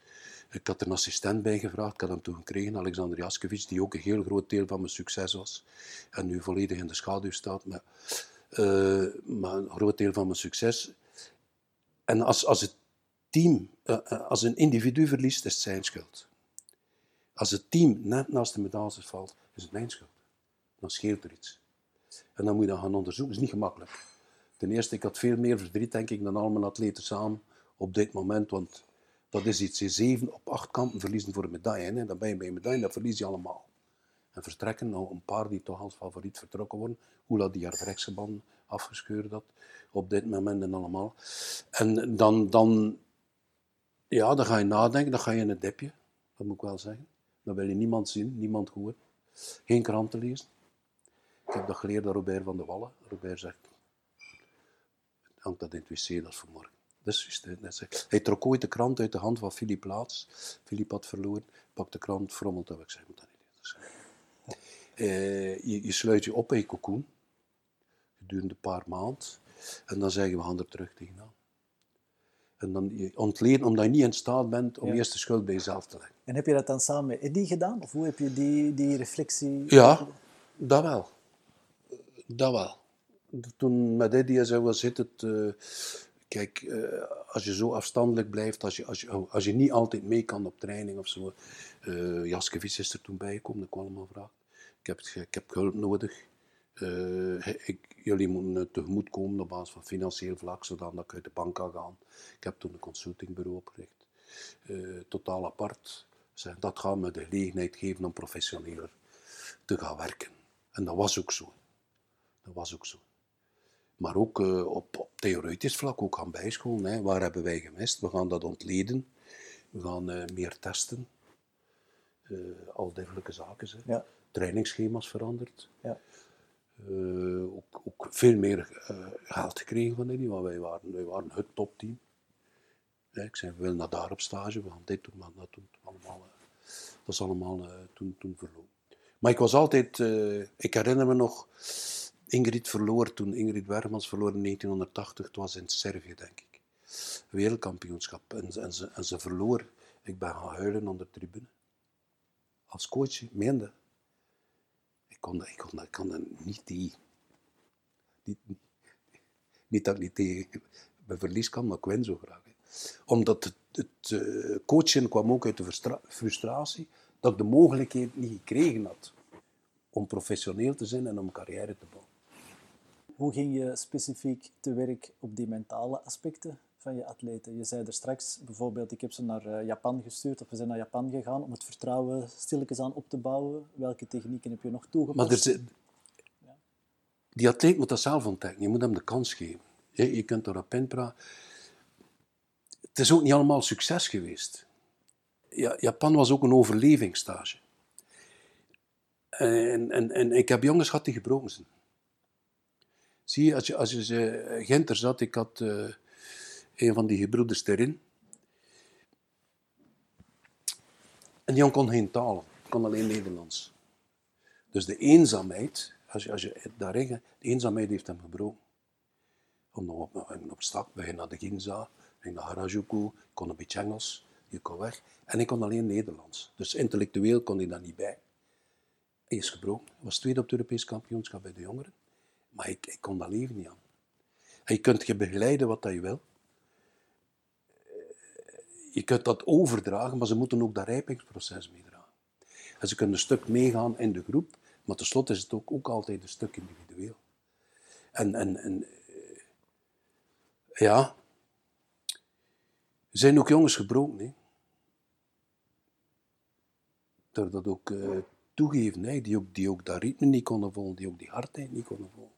Ik had er een assistent bij gevraagd, ik had hem toen gekregen, Alexander Jaskevich, die ook een heel groot deel van mijn succes was. En nu volledig in de schaduw staat. Maar, eh, maar een groot deel van mijn succes. En als, als het team, eh, eh, als een individu verliest, is het zijn schuld. Als het team net naast de medaille valt, is het mijn schuld. Dan scheelt er iets. En dan moet je dat gaan onderzoeken. Dat is niet gemakkelijk. Ten eerste, ik had veel meer verdriet, denk ik, dan al mijn atleten samen op dit moment. Want dat is iets. Zeven op acht kanten verliezen voor een medaille. Hè. Dan ben je bij een medaille, dat verlies je allemaal. En vertrekken, nou, een paar die toch als favoriet vertrokken worden. Hoe die haar rechtsgeband afgescheurd had. Op dit moment en allemaal. En dan, dan, ja, dan ga je nadenken, dan ga je in een dipje. Dat moet ik wel zeggen. Dan wil je niemand zien, niemand horen. Geen kranten lezen. Ik heb dat geleerd aan Robert van de Wallen. Robert zegt, hangt dat in het wc, dat is vanmorgen. Dat is juist. Hij trok ooit de krant uit de hand van Philip Laats. Philip had verloren, pakt de krant, frommelt dat. Ik zeg, moet dat niet uh, je, je, sluit je op in je cocoon, gedurende een paar maanden, en dan zeggen we gaan er terug tegenaan. En dan je ontleden omdat je niet in staat bent om ja. eerst de schuld bij jezelf te leggen. En heb je dat dan samen met Eddie gedaan? Of hoe heb je die, die reflectie... Ja, dat wel. Dat wel. Toen met Eddie zei, was zit het... Uh, kijk, uh, als je zo afstandelijk blijft, als je, als, je, als je niet altijd mee kan op training of zo. Uh, Jaske is er toen bijgekomen, dat ik allemaal vraag. Ik heb, ik heb hulp nodig. Ik, jullie moeten tegemoet komen op basis van financieel vlak, zodat ik uit de bank kan gaan. Ik heb toen een consultingbureau opgericht. Totaal apart. Dat gaat me de gelegenheid geven om professioneler te gaan werken. En dat was ook zo. Dat was ook zo. Maar ook uh, op, op, theoretisch vlak, ook gaan bijscholen. Hè. Waar hebben wij gemist? We gaan dat ontleden. We gaan meer testen. al dergelijke zaken. Hè. Ja. Trainingsschema's veranderd. Ja. Ook, ook, veel meer geld gekregen van die, want wij waren, wij waren het topteam. Ja, ik zei, we willen naar daar op stage, we gaan dit doen, maar dat, doen, allemaal, dat is allemaal toen, toen verloren. Maar ik was altijd, ik herinner me nog, Ingrid verloor toen, Ingrid Wermans verloor in 1980, het was in Servië denk ik. Wereldkampioenschap. En, ze, en ze verloor, ik ben gaan huilen onder de tribune. Als coach, meende ik, kon dat, ik kon niet die... Niet, niet dat ik niet tegen mijn verlies kan, maar ik win zo graag. Omdat het, het uh, coachen kwam ook uit de frustratie dat ik de mogelijkheid niet gekregen had om professioneel te zijn en om carrière te bouwen. Hoe ging je specifiek te werk op die mentale aspecten van je atleten? Je zei er straks bijvoorbeeld, ik heb ze naar eh, Japan gestuurd, of we zijn naar Japan gegaan om het vertrouwen stilletjes aan op te bouwen. Welke technieken heb je nog toegepast? Maar er ja. Die atleet moet dat zelf ontdekken. Je moet hem de kans geven. Je, je kunt erop inpraten. Het is ook niet allemaal succes geweest. Ja, Japan was ook een overlevingsstage. En, en, en ik heb jongens gehad die gebroken zijn. Zie je, als je, als je Ginter zat, ik had... Uh, een van die gebroeders erin. En die kon geen taal, kon alleen Nederlands. Dus de eenzaamheid, als je, als je daarin gaat, de eenzaamheid heeft hem gebroken. Om op, op stap, we gingen naar de Ginza, we naar Harajuku, kon een beetje Engels, je kon weg. En ik kon alleen Nederlands. Dus intellectueel kon hij daar niet bij. Hij is gebroken. Was tweede op het Europees kampioenschap bij de jongeren. Maar ik, kon dat leven niet aan. Je kunt je begeleiden wat dat je wil je kunt dat overdragen, maar ze moeten ook dat rijpingsproces meedragen. En ze kunnen een stuk meegaan in de groep, maar tenslotte is het ook, ook altijd een stuk individueel. En, en, en eh, ja, er zijn ook jongens gebroken, hè. Door dat ook uh, toegeven, hè. Die, ook, die ook dat ritme niet konden volgen, die ook die hardheid niet konden volgen.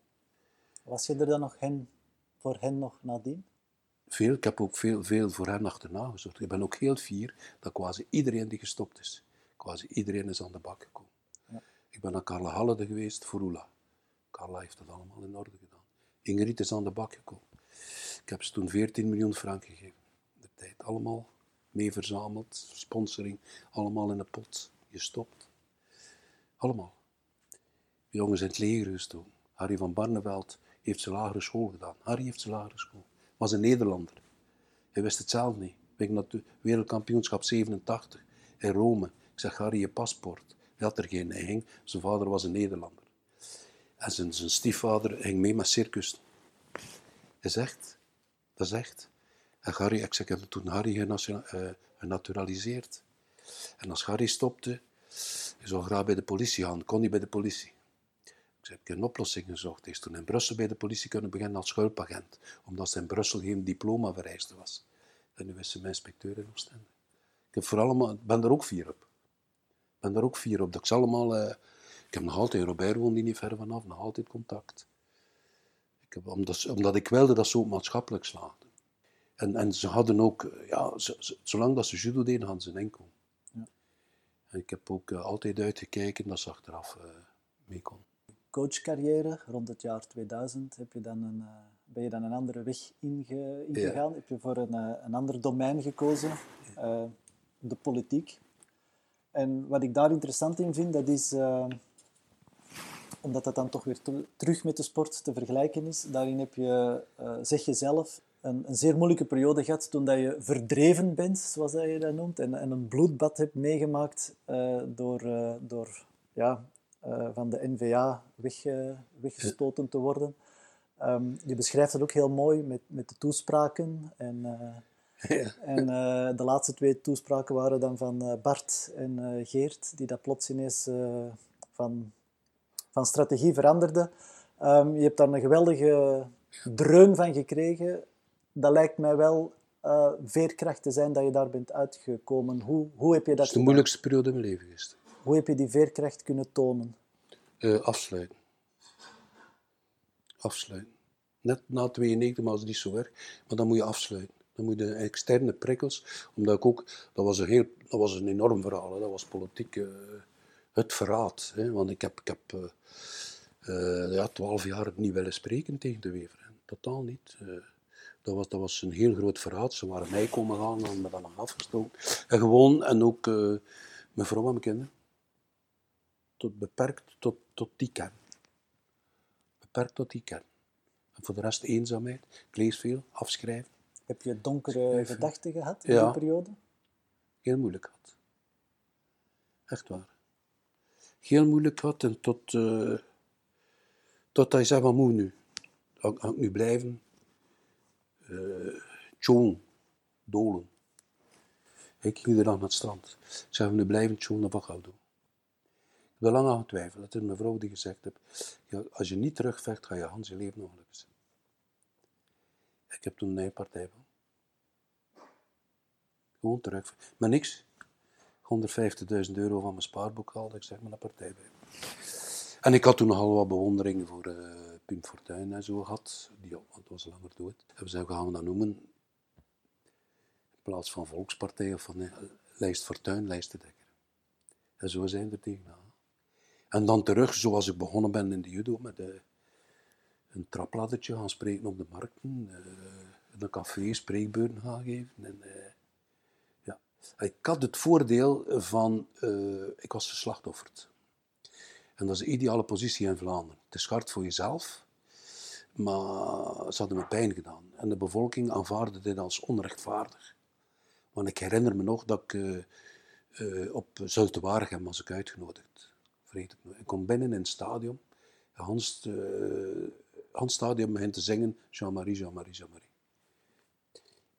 Was je er dan nog hen, voor hen nog nadien? veel, ik heb ook veel, veel voor hen achterna gezocht. Ik ben ook heel fier dat quasi iedereen die gestopt is, quasi iedereen is aan de bak gekomen. Ja. Ik ben naar Carla Hallede geweest voor Oela. Carla heeft dat allemaal in orde gedaan. Ingrid is aan de bak gekomen. Ik heb ze toen 14 miljoen frank gegeven. De tijd allemaal mee verzameld, sponsoring, allemaal in een pot. Gestopt. Allemaal. De jongens in het leger gestoken. Harry van Barneveld heeft zijn lagere school gedaan. Harry heeft zijn lagere school was een Nederlander. Hij wist het zelf niet. Ik naar het wereldkampioenschap 87 in Rome. Ik zeg, Harry, je paspoort. Hij had er geen, hij ging. Zijn vader was een Nederlander. En zijn, stiefvader ging mee met circus. Hij zegt, dat echt. En Harry, ik zeg, ik heb toen Harry eh, genaturaliseerd. En als Harry stopte, hij zou graag bij de politie gaan, kon niet bij de politie. Ik heb een oplossing gezocht. Hij is toen in Brussel bij de politie kunnen beginnen als schulpagent, omdat ze in Brussel geen diploma vereiste was. En nu is ze mijn inspecteur in Oostende. Ik heb voor allemaal, ik ben daar ook fier op. Ik ben daar ook fier op. Dat ik allemaal, eh, ik heb nog altijd, Robert woont hier niet ver vanaf, nog altijd contact. Ik heb, omdat, omdat ik wilde dat ze ook maatschappelijk slaagden. En, en ze hadden ook, eh, ja, ze- ze- zolang dat ze judo deden, hadden ze een inkomen. Ja. En ik heb ook eh, altijd uitgekeken dat ze achteraf eh mee kon. Coachcarrière, rond het jaar 2000, heb je dan een, eh, ben je dan een andere weg inge- ingegaan. Heb je voor een, eh, een ander domein gekozen, eh, de politiek. En wat ik daar interessant in vind, dat is, omdat dat dan toch weer ter- terug met de sport te vergelijken is, daarin heb je, zeg je zelf, een, een zeer moeilijke periode gehad toen dat je verdreven bent, zoals dat je dat noemt, en, en een bloedbad hebt meegemaakt door, door ja, eh, van de NVA weg, weggestoten te worden. Ehm, je beschrijft dat ook heel mooi met, met de toespraken. En, eh, en eh, de laatste twee toespraken waren dan van Bart en Geert, die dat plots ineens van, van strategie veranderden. Ehm, je hebt daar een geweldige dreun van gekregen. Dat lijkt mij wel veerkracht te zijn dat je daar bent uitgekomen. Hoe, hoe heb je dat Dat is de gedaan? moeilijkste periode in mijn leven geweest. Hoe heb je die veerkracht kunnen tonen? Eh, afsluiten. Afsluiten. Net na 92, maar is niet zo erg. Maar dan moet je afsluiten. Dan moet je de externe prikkels, omdat ik ook, dat was een, heel, dat was een enorm verhaal. Dat was politiek eh, het verraad. Hè. Want ik heb, ik heb eh, ja, twaalf jaar niet willen spreken tegen de Wever. Hè. Totaal niet. Dat, was, dat was een heel groot verraad. Ze waren mij komen gaan en me dan afgestoken. En gewoon, en ook eh, mijn vrouw en mijn kinderen tot, beperkt tot, tot die kern. Beperkt tot die kern. En voor de rest eenzaamheid. Ik lees veel, afschrijven. Heb je donkere Schrijven. gedachten gehad in Ja. die periode? Heel moeilijk gehad. Echt waar. Heel moeilijk gehad en tot, eh tot hij zei, wat moet nu? Ga, ik- nu blijven? eh tjoen, dolen. Ik ging iedere dag naar het strand. Zei, we nu blijven tjoen, of wat gaan we doen? Ik heb er lang aan getwijfeld. Dat is mijn vrouw die gezegd heeft, als je niet terugvecht, ga je Hans je leven nog gelukkig zijn. Ik heb toen een partij van. Gewoon terug. Maar niks. 150.000 euro van mijn spaarboek gehaald. Ik zeg maar een partij bij. En ik had toen nogal wat bewondering voor eh Pim Fortuyn en zo gehad. Die want het was langer dood. En we zeiden, gaan we dat noemen? In plaats van Volkspartij of van eh, Lijst Fortuyn, Lijst de Dekker. En zo zijn we er tegenaan. En dan terug, zoals ik begonnen ben in de judo, met eh, een trapladdertje gaan spreken op de markten. eh, in een café spreekbeurten gaan geven. En, eh, ja. Ik had het voordeel van, ik was geslachtofferd. En dat is de ideale positie in Vlaanderen. Het is hard voor jezelf, maar ze hadden me pijn gedaan. En de bevolking aanvaarde dit als onrechtvaardig. Want ik herinner me nog dat ik op Zulte Waregem was ik uitgenodigd. Ik kom binnen in het stadion. Hans, eh, Hans Stadion begint te zingen Jean-Marie, Jean-Marie, Jean-Marie.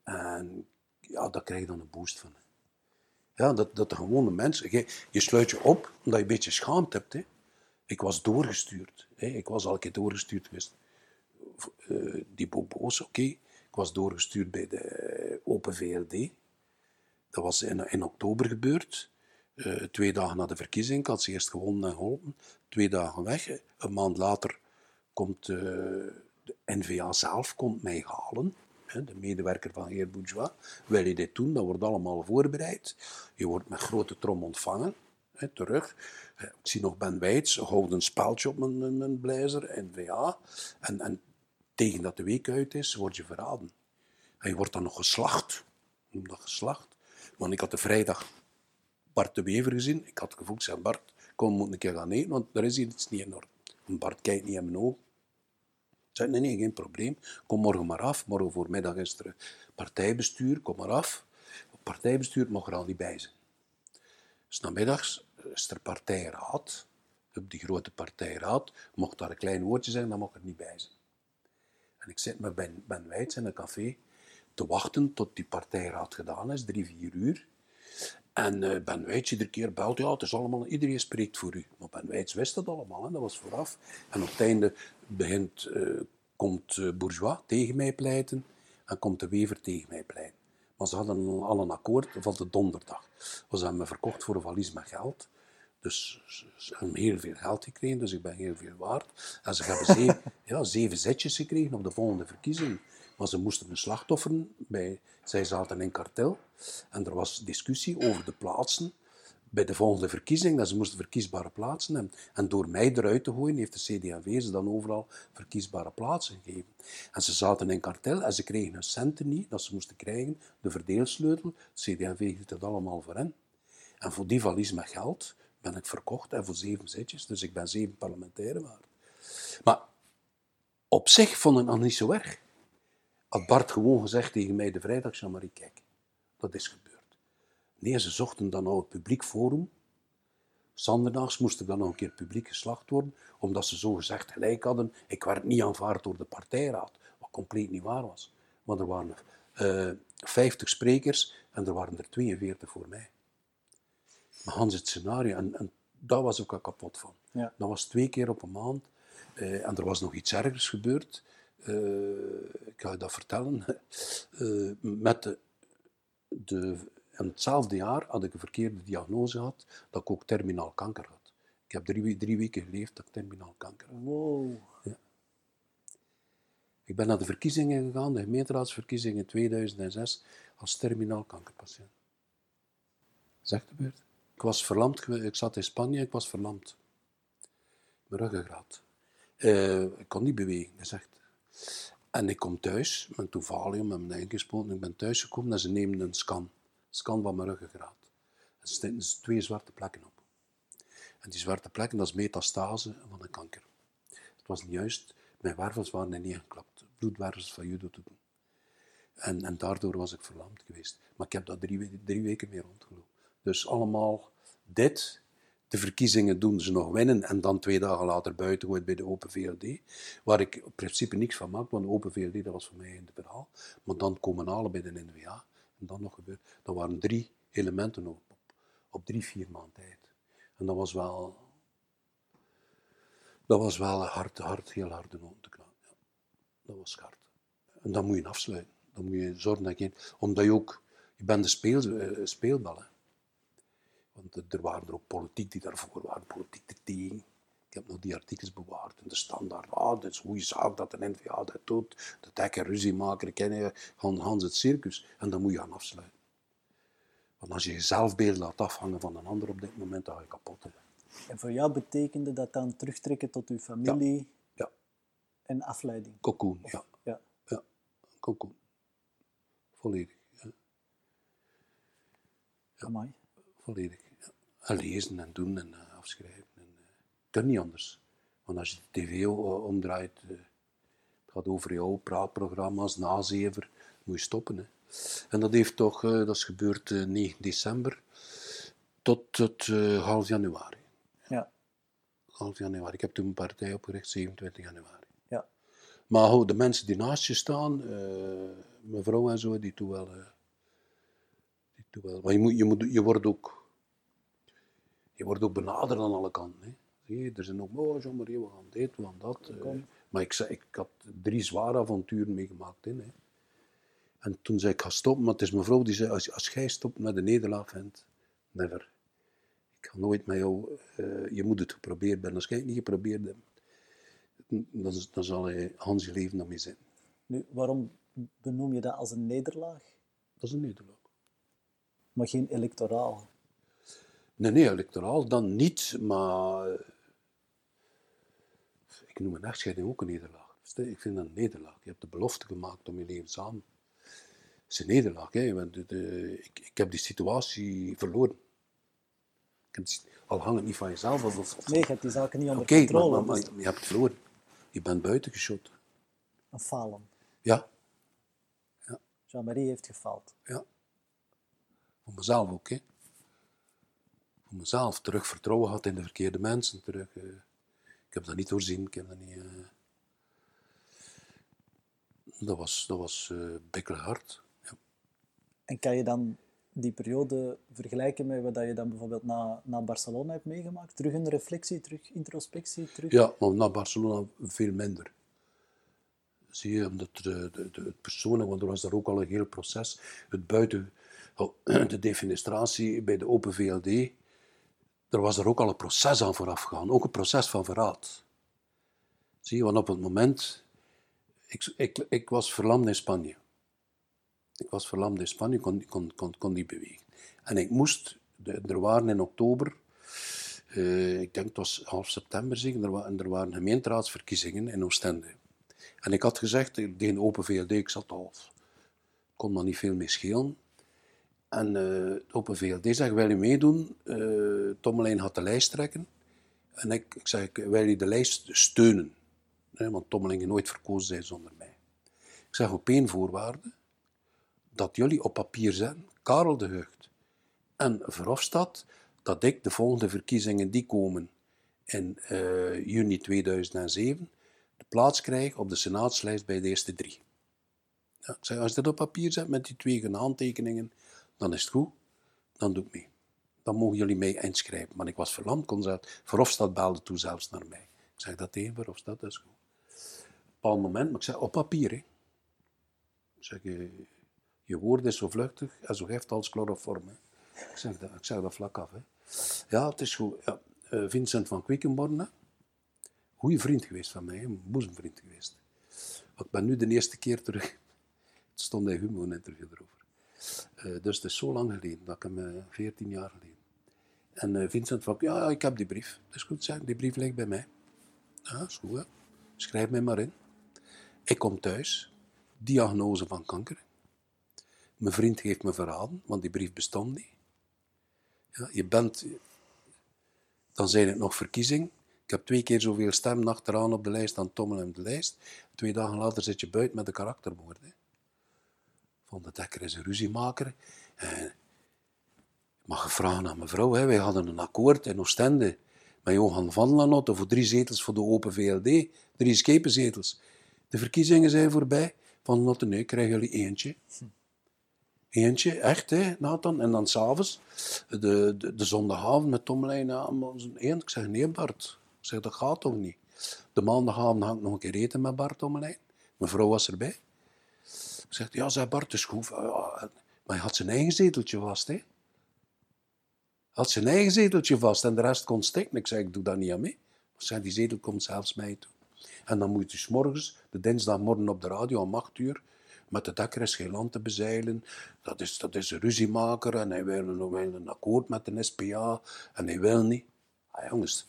En ja, daar krijg je dan een boost van. Ja, dat, dat de gewone mensen... Je, je sluit je op omdat je een beetje schaamte hebt. Hè. Ik was doorgestuurd. Hè. Ik was al een keer doorgestuurd geweest. Eh, die bobo's, oké. Ik was doorgestuurd bij de Open VLD. Dat was in, in oktober gebeurd. Eh, twee dagen na de verkiezing. Had ze eerst gewonnen en geholpen. Twee dagen weg. Een maand later komt eh, de NVA zelf komt mij halen. De medewerker van heer Bourgeois. Wil je dit doen? Dat wordt allemaal voorbereid. Je wordt met grote trom ontvangen. Terug. Eh, Ik zie nog Ben Weits, houdt een speltje op mijn, mijn, blazer, NVA. En, en tegen dat de week uit is, word je verraden. En je wordt dan nog geslacht. Dat geslacht. Want ik had de vrijdag Bart de Wever gezien. Ik had gevoeld, zei Bart, kom, we moeten een keer gaan eten, want er is hier iets niet in orde. Bart kijkt niet in mijn ogen. Ik zei, nee, nee, geen probleem. Kom morgen maar af. Morgen voormiddag is er partijbestuur, kom maar af. partijbestuur mag er al niet bij zijn. Dus namiddags is er partijraad. Op die grote partijraad mocht daar een klein woordje zijn, dan mag er niet bij zijn. En ik zit met Ben, ben Weits in een café te wachten tot die partijraad gedaan is, drie, vier uur. En uh, Ben Weits iedere keer belt, ja, het is allemaal, iedereen spreekt voor u. Maar Ben Weits wist dat allemaal, hè, dat was vooraf. En op het einde begint, uh, komt uh, Bourgeois tegen mij pleiten en komt de Wever tegen mij pleiten. Maar ze hadden al een akkoord van de donderdag. We hebben me verkocht voor een valies met geld. Dus ze hebben heel veel geld gekregen, dus ik ben heel veel waard. En ze hebben zeven, ja, zeven zetjes gekregen op de volgende verkiezing. Maar ze moesten een slachtofferen bij... Zij zaten in kartel. En er was discussie over de plaatsen bij de volgende verkiezing, dat ze moesten verkiesbare plaatsen hebben. En door mij eruit te gooien, heeft de CD&V ze dan overal verkiesbare plaatsen gegeven. En ze zaten in kartel en ze kregen hun centen niet, dat ze moesten krijgen, de verdeelsleutel. De CD&V hield dat allemaal voor hen. En voor die valies met geld ben ik verkocht en voor zeven zetjes, dus ik ben zeven parlementairen waard. Maar op zich vond ik dat niet zo erg. Had Bart gewoon gezegd tegen mij de vrijdag, Jean-Marie, kijk, dat is gebeurd. Nee, ze zochten dan nou het publiek forum. Zanderdaags moest ik dan nog een keer publiek geslacht worden, omdat ze zo gezegd gelijk hadden. Ik werd niet aanvaard door de partijraad, wat compleet niet waar was. Want er waren uh, eh, 50 sprekers en er waren er 42 voor mij. Maar Hans het scenario, en, en daar was ik al kapot van. Ja. Dat was twee keer op een maand. Uh, en er was nog iets ergers gebeurd. Uh, ik ga je dat vertellen. met de, de en hetzelfde jaar had ik een verkeerde diagnose gehad dat ik ook terminaal kanker had. Ik heb drie, drie weken geleefd dat ik terminaal kanker had. Wow. Ja. Ik ben naar de verkiezingen gegaan, de gemeenteraadsverkiezingen in 2006, als terminaal kankerpatiënt. Zeg de beurt. Ik was verlamd, ik zat in Spanje, ik was verlamd. Mijn ruggengraat. Uh, ik kon niet bewegen, dat is echt. En ik kom thuis, met toen valium, met mijn ingespoten, ik ben thuisgekomen en ze nemen een scan scan van mijn ruggengraat. Er zitten twee zwarte plekken op. En die zwarte plekken, dat is metastase van een kanker. Het was niet juist, mijn wervels waren niet geklapt. Bloedwervels van judo te doen. En, en daardoor was ik verlamd geweest. Maar ik heb dat drie, drie weken mee rondgelopen. Dus allemaal dit, de verkiezingen doen ze nog winnen en dan twee dagen later buiten bij de Open VLD, waar ik in principe niks van maak, want de Open VLD dat was voor mij in het verhaal. Maar dan komen alle bij de NVA en dan nog gebeurd. Dat waren drie elementen op, op, drie, vier maanden tijd. En dat was wel, dat was wel hard, hard, heel hard de nood te knappen. Ja. Dat was hard. En dan moet je afsluiten. Dan moet je zorgen dat je, omdat je ook, je bent de speel, uh, speelbal. Hè. Want er waren er ook politiek die daarvoor waren, politiek er tegen. Ik heb nog die artikels bewaard in de standaard. Ah, dat is goede zaak dat de NVA dat doet. De dekker ruzie maken, kennen Hans het circus. En dan moet je gaan afsluiten. Want als je je zelfbeeld laat afhangen van een ander op dit moment, dan ga je kapot. En voor jou betekende dat dan terugtrekken tot uw familie ja. ja. en afleiding? Cocoon, ja. ja. Ja, cocoon. Volledig. Ja. Volledig. En lezen en doen en uh, afschrijven kan niet anders. Want als je de tv omdraait, uh, het gaat over jou, praatprogramma's, nazever, moet je stoppen. Hè. En dat heeft toch, uh, dat is gebeurd uh, 9 december tot, tot half januari. Ja. Half januari. Ik heb toen een partij opgericht, 27 januari. Ja. Maar ho, de mensen die naast je staan, mevrouw en zo, die doen wel. die doen wel. Maar je, moet, je, moet, je wordt ook. Je wordt ook benaderd aan alle kanten. Hè er zijn ook, oh Jean-Marie, we gaan dit, we gaan dat. Uh, maar ik, ik had drie zware avonturen meegemaakt. Hè, En toen zei ik, ga stoppen. Maar het is mijn vrouw die zei, als, als jij stopt met de nederlaag vindt, never. Ik ga nooit met jou, uh, je moet het geprobeerd hebben. Als jij het niet geprobeerd hebt, dan, dan zal hij Hans je leven daarmee zijn. Nu, waarom benoem je dat als een nederlaag? Dat is een nederlaag. Maar geen electoraal? Nee, nee, electoraal dan niet, maar ik noem een echtscheiding ook een nederlaag. Ik vind dat een nederlaag. Je hebt de belofte gemaakt om je leven samen. Het is een nederlaag. Hè. ik, ik, heb die situatie verloren. al hangt het niet van jezelf. Of, of, nee, je hebt die zaken niet onder okay, controle. Maar, maar, je hebt het verloren. Je bent buiten geschot. Een falen. Ja. ja. Jean-Marie heeft gefaald. Ja. Voor mezelf ook, hè. Voor mezelf. Terug vertrouwen had in de verkeerde mensen. Terug, eh, ik heb dat niet doorzien. Ik heb dat niet... eh, dat was, dat was eh bikkelen hard. Ja. En kan je dan die periode vergelijken met wat je dan bijvoorbeeld na, na Barcelona hebt meegemaakt? Terug een reflectie, terug introspectie, terug... Ja, maar na Barcelona veel minder. Zie je, omdat de, de, de, het persoonlijk, want er was daar ook al een heel proces. Het buiten, de defenestratie bij de Open VLD, er was er ook al een proces aan vooraf gegaan. Ook een proces van verraad. Zie je, want op het moment, ik, ik, ik was verlamd in Spanje. Ik was verlamd in Spanje, kon, kon, kon, kon niet bewegen. En ik moest, er waren in oktober, eh, ik denk het was half september zeker, er, en er waren gemeenteraadsverkiezingen in Oostende. En ik had gezegd, tegen Open VLD, ik zat al, kon maar niet veel mee schelen. En eh de Open VLD zegt, wil je meedoen? Eh Tommelijn gaat de lijst trekken. En ik, ik zeg, wil je de lijst steunen? Want Tommelijn nooit verkozen zijn zonder mij. Ik zeg, op één voorwaarde, dat jullie op papier zetten, Karel de Hucht en Verhofstadt, dat ik de volgende verkiezingen die komen in eh, juni 2007, de plaats krijg op de senaatslijst bij de eerste drie. Ik zeg, als je dat op papier zet met die twee handtekeningen, dan is het goed, dan doe ik mee. Dan mogen jullie mij inschrijven. Maar ik was verlamd, kon ze Verhofstadt belde toen zelfs naar mij. Ik zeg, dat tegen Verhofstadt, dat is goed. Op een moment, maar ik zeg, op papier, hè. Ik zeg, je, je woord is zo vluchtig en zo gif als chloroform. Hè. Ik, zeg dat, ik zeg dat vlak af. Hè. Ja, het is goed. Ja. eh, Vincent van Quickenborne, goede vriend geweest van mij, een boezemvriend geweest. Maar ik ben nu de eerste keer terug. Het stond in Humo een interview erover. Eh, dus het is zo lang geleden, dat ik hem, eh, 14 jaar geleden. En eh, Vincent van, ja, ik heb die brief. Dat is goed, zeg, die brief ligt bij mij. Ja, is goed. Schrijf mij maar in. Ik kom thuis, diagnose van kanker. Mijn vriend heeft me verraden, want die brief bestond niet. Ja, je bent... Dan zijn het nog verkiezing. Ik heb twee keer zoveel stemmen achteraan op de lijst dan Tommel op de lijst. Twee dagen later zit je buiten met een karaktermoord. Van de Dekker is een ruziemaker. En ik mag gevraagd aan mijn vrouw. Hè. Wij hadden een akkoord in Oostende met Johan van Lanotte voor drie zetels voor de Open VLD. Drie schepenzetels. De verkiezingen zijn voorbij. Van Lanotte, nee, krijgen jullie eentje. Eentje, echt, hè, Nathan. En dan s'avonds, de, de, de zondagavond met Tommelijn aan onze. Ik zeg, nee Bart. Ik zeg, dat gaat toch niet. De maandagavond had ik nog een keer eten met Bart Tommelijn. Mijn was erbij. Ik zeg, ja, zei Bart, is goed. Ja, maar hij had zijn eigen zeteltje vast, hè. Hij had zijn eigen zeteltje vast en de rest kon stikken. Ik zeg, ik doe dat niet aan mee. Ik die zetel komt zelfs mij toe. En dan moet je dus morgens, de dinsdagmorgen op de radio om 8 uur, met de dekker is geen land te bezeilen. Dat is, dat is een ruziemaker en hij wil wil een akkoord met de SPA en hij wil niet. Ah, jongens,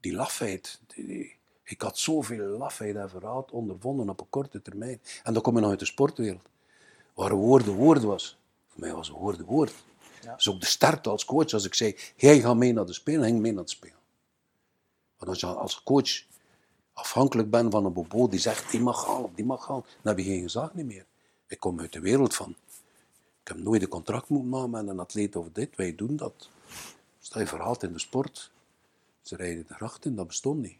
die lafheid. Die- ik had zoveel lafheid en verraad ondervonden op een korte termijn. En dan kom je nog uit de sportwereld. Waar woorden woord was. Voor mij was een woord woord. Ja. Is ook de start als coach. Als ik zei, jij gaat mee naar de spelen, ging mee naar de spelen. Want als je als coach afhankelijk bent van een bobo die zegt, die mag gaan die mag gaan, dan heb je geen gezag niet meer. Ik kom uit de wereld van, ik heb nooit een contract moeten maken met een atleet of dit. Wij doen dat. Stel je verhaalt in de sport. Ze rijden de gracht in, dat bestond niet.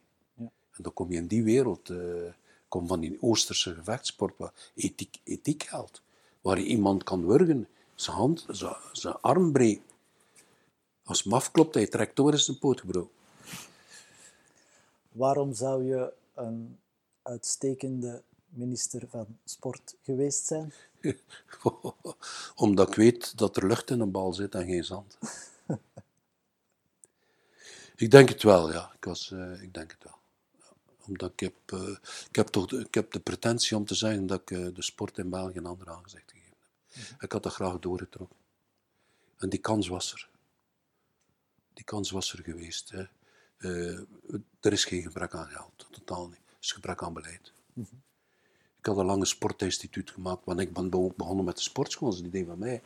En dan kom je in die wereld, eh, kom van die Oosterse gevechtsport, waar ethiek, ethiek geldt. Waar je iemand kan wurgen, zijn hand, zijn, zijn arm breekt. Als hem afklopt, hij trekt door, is zijn poot gebroken. Waarom zou je een uitstekende minister van Sport geweest zijn? Omdat ik weet dat er lucht in een bal zit en geen zand. ik denk het wel, ja. Ik, was, eh, ik denk het wel. Omdat ik heb, eh, ik, heb toch de, ik heb de pretentie om te zeggen dat ik eh, de sport in België een ander aangezicht gegeven heb. Ik had dat graag doorgetrokken. En die kans was er. Die kans was er geweest. Hè. Eh, er is geen gebrek aan geld, totaal niet. Er is gebrek aan beleid. Ik had een lange sportinstituut gemaakt, want ik ben ook begonnen met de sportschool. Dat is een idee van mij.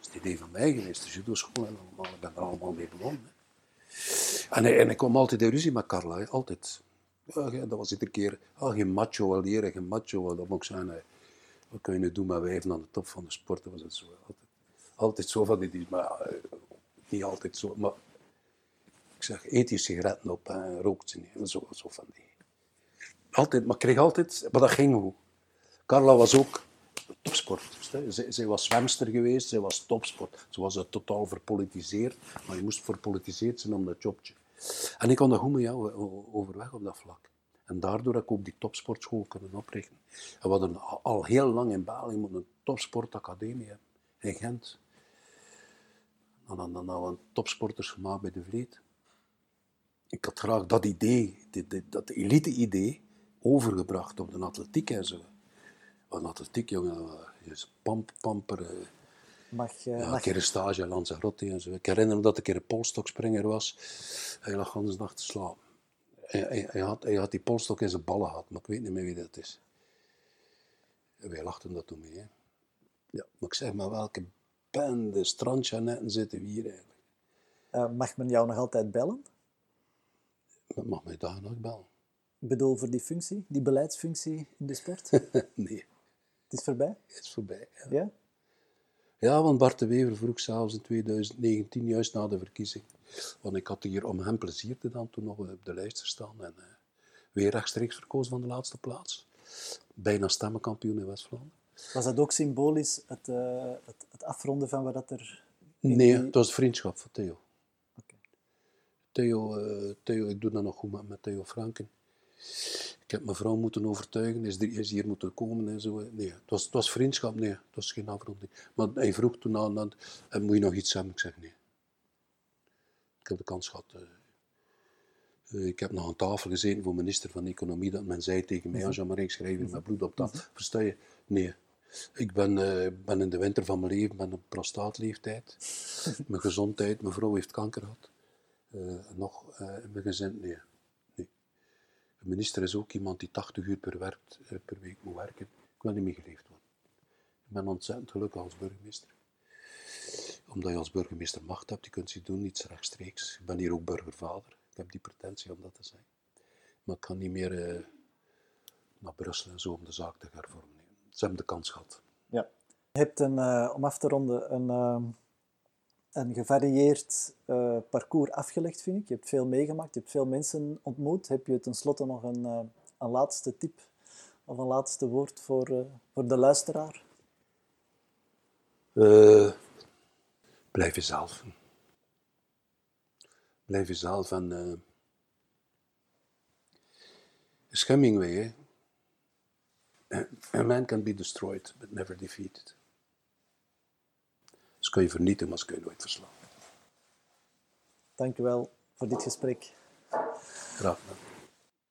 Dat is een idee van mij geweest, de judo-school en allemaal. Ik ben er allemaal mee begonnen. En, en ik kwam altijd in ruzie met Carla, hè, altijd. Ja, dat was iedere keer, ah, geen macho al leren, geen macho. Dat moet ik zeggen, hè. wat kun je nu doen met wijven aan de top van de sport? Dat was het zo. Altijd, altijd zo van die, maar eh, niet altijd zo, maar ik zeg, eet je sigaretten op en rookt ze niet. Zo, zo van die. Altijd, maar kreeg altijd, maar dat ging goed. Carla was ook topsport. Zij, was zwemster geweest, zij was topsport. Ze was er totaal verpolitiseerd, maar je moest verpolitiseerd zijn om dat jobje. En ik kon dat goed met jou o- overweg op dat vlak. En daardoor heb ik ook die topsportschool kunnen oprichten. En we hadden al heel lang in België een topsportacademie in Gent. En dan, hadden we topsporters gemaakt bij de Vleet. Ik had graag dat idee, dat elite-idee, overgebracht op de atletiek en zo. Want atletiek, jongen, is pamp, pamper. Mag, eh, ja, een keer een stage in Lanzarote en zo. Ik herinner me dat ik een keer een polstokspringer was. Hij lag hele dag te slapen. Hij, hij, hij had, hij had die polstok in zijn ballen gehad, maar ik weet niet meer wie dat is. En wij lachten dat toen mee. Hè. Ja, maar ik zeg maar, welke bende strandjanetten zitten we hier eigenlijk? eh, mag men jou nog altijd bellen? Dat mag mij daar nog bellen. Ik bedoel, voor die functie, die beleidsfunctie in de sport? nee, Het is voorbij? het is voorbij. Ja. Ja? Ja, want Bart de Wever vroeg zelfs in 2019, juist na de verkiezing. Want ik had hier om hem plezier te doen toen nog op de lijst staan. En eh, weer rechtstreeks verkozen van de laatste plaats. Bijna stemmenkampioen in West-Vlaanderen. Was dat ook symbolisch, het, eh, het, het afronden van wat dat er... Nee, die- het was vriendschap van Theo. Oké. Theo, eh, Theo, ik doe dat nog goed met, met Theo Franken. Ik heb mijn vrouw moeten overtuigen, is, is hier moeten komen en zo. Nee, het was, het was vriendschap, nee, het was geen afronding. Maar hij vroeg toen aan, aan "En moet je nog iets hebben? Ik zeg nee. Ik heb de kans gehad. eh, eh, ik heb nog aan tafel gezeten voor minister van Economie, dat men zei tegen mij, Jean-Marie, ik schrijf hier met bloed op tafel. Versta je? Nee. Ik ben, eh, ben in de winter van mijn leven, ben op prostaatleeftijd. mijn gezondheid, mijn vrouw heeft kanker gehad. Eh, nog in mijn gezin, nee. Minister is ook iemand die 80 uur eh, per week moet werken. Ik wil niet meer geleefd worden. Ik ben ontzettend gelukkig als burgemeester. Omdat je als burgemeester macht hebt, je kunt ze doen, niets rechtstreeks. Ik ben hier ook burgervader. Ik heb die pretentie om dat te zijn. Maar ik kan niet meer eh, naar Brussel en zo om de zaak te hervormen. Ze hebben de kans gehad. Ja. Je hebt een, eh, om af te ronden een, een gevarieerd eh, parcours afgelegd, vind ik. Je hebt veel meegemaakt, je hebt veel mensen ontmoet. Heb je tenslotte nog een, eh, een laatste tip of een laatste woord voor, eh, voor de luisteraar? Blijf jezelf. Blijf jezelf en. is Hemingway, hè? A man can be destroyed, but never defeated. Dus kun je vernietigen, maar ze kun je nooit verslaan. Dank u wel voor dit gesprek. Graag gedaan.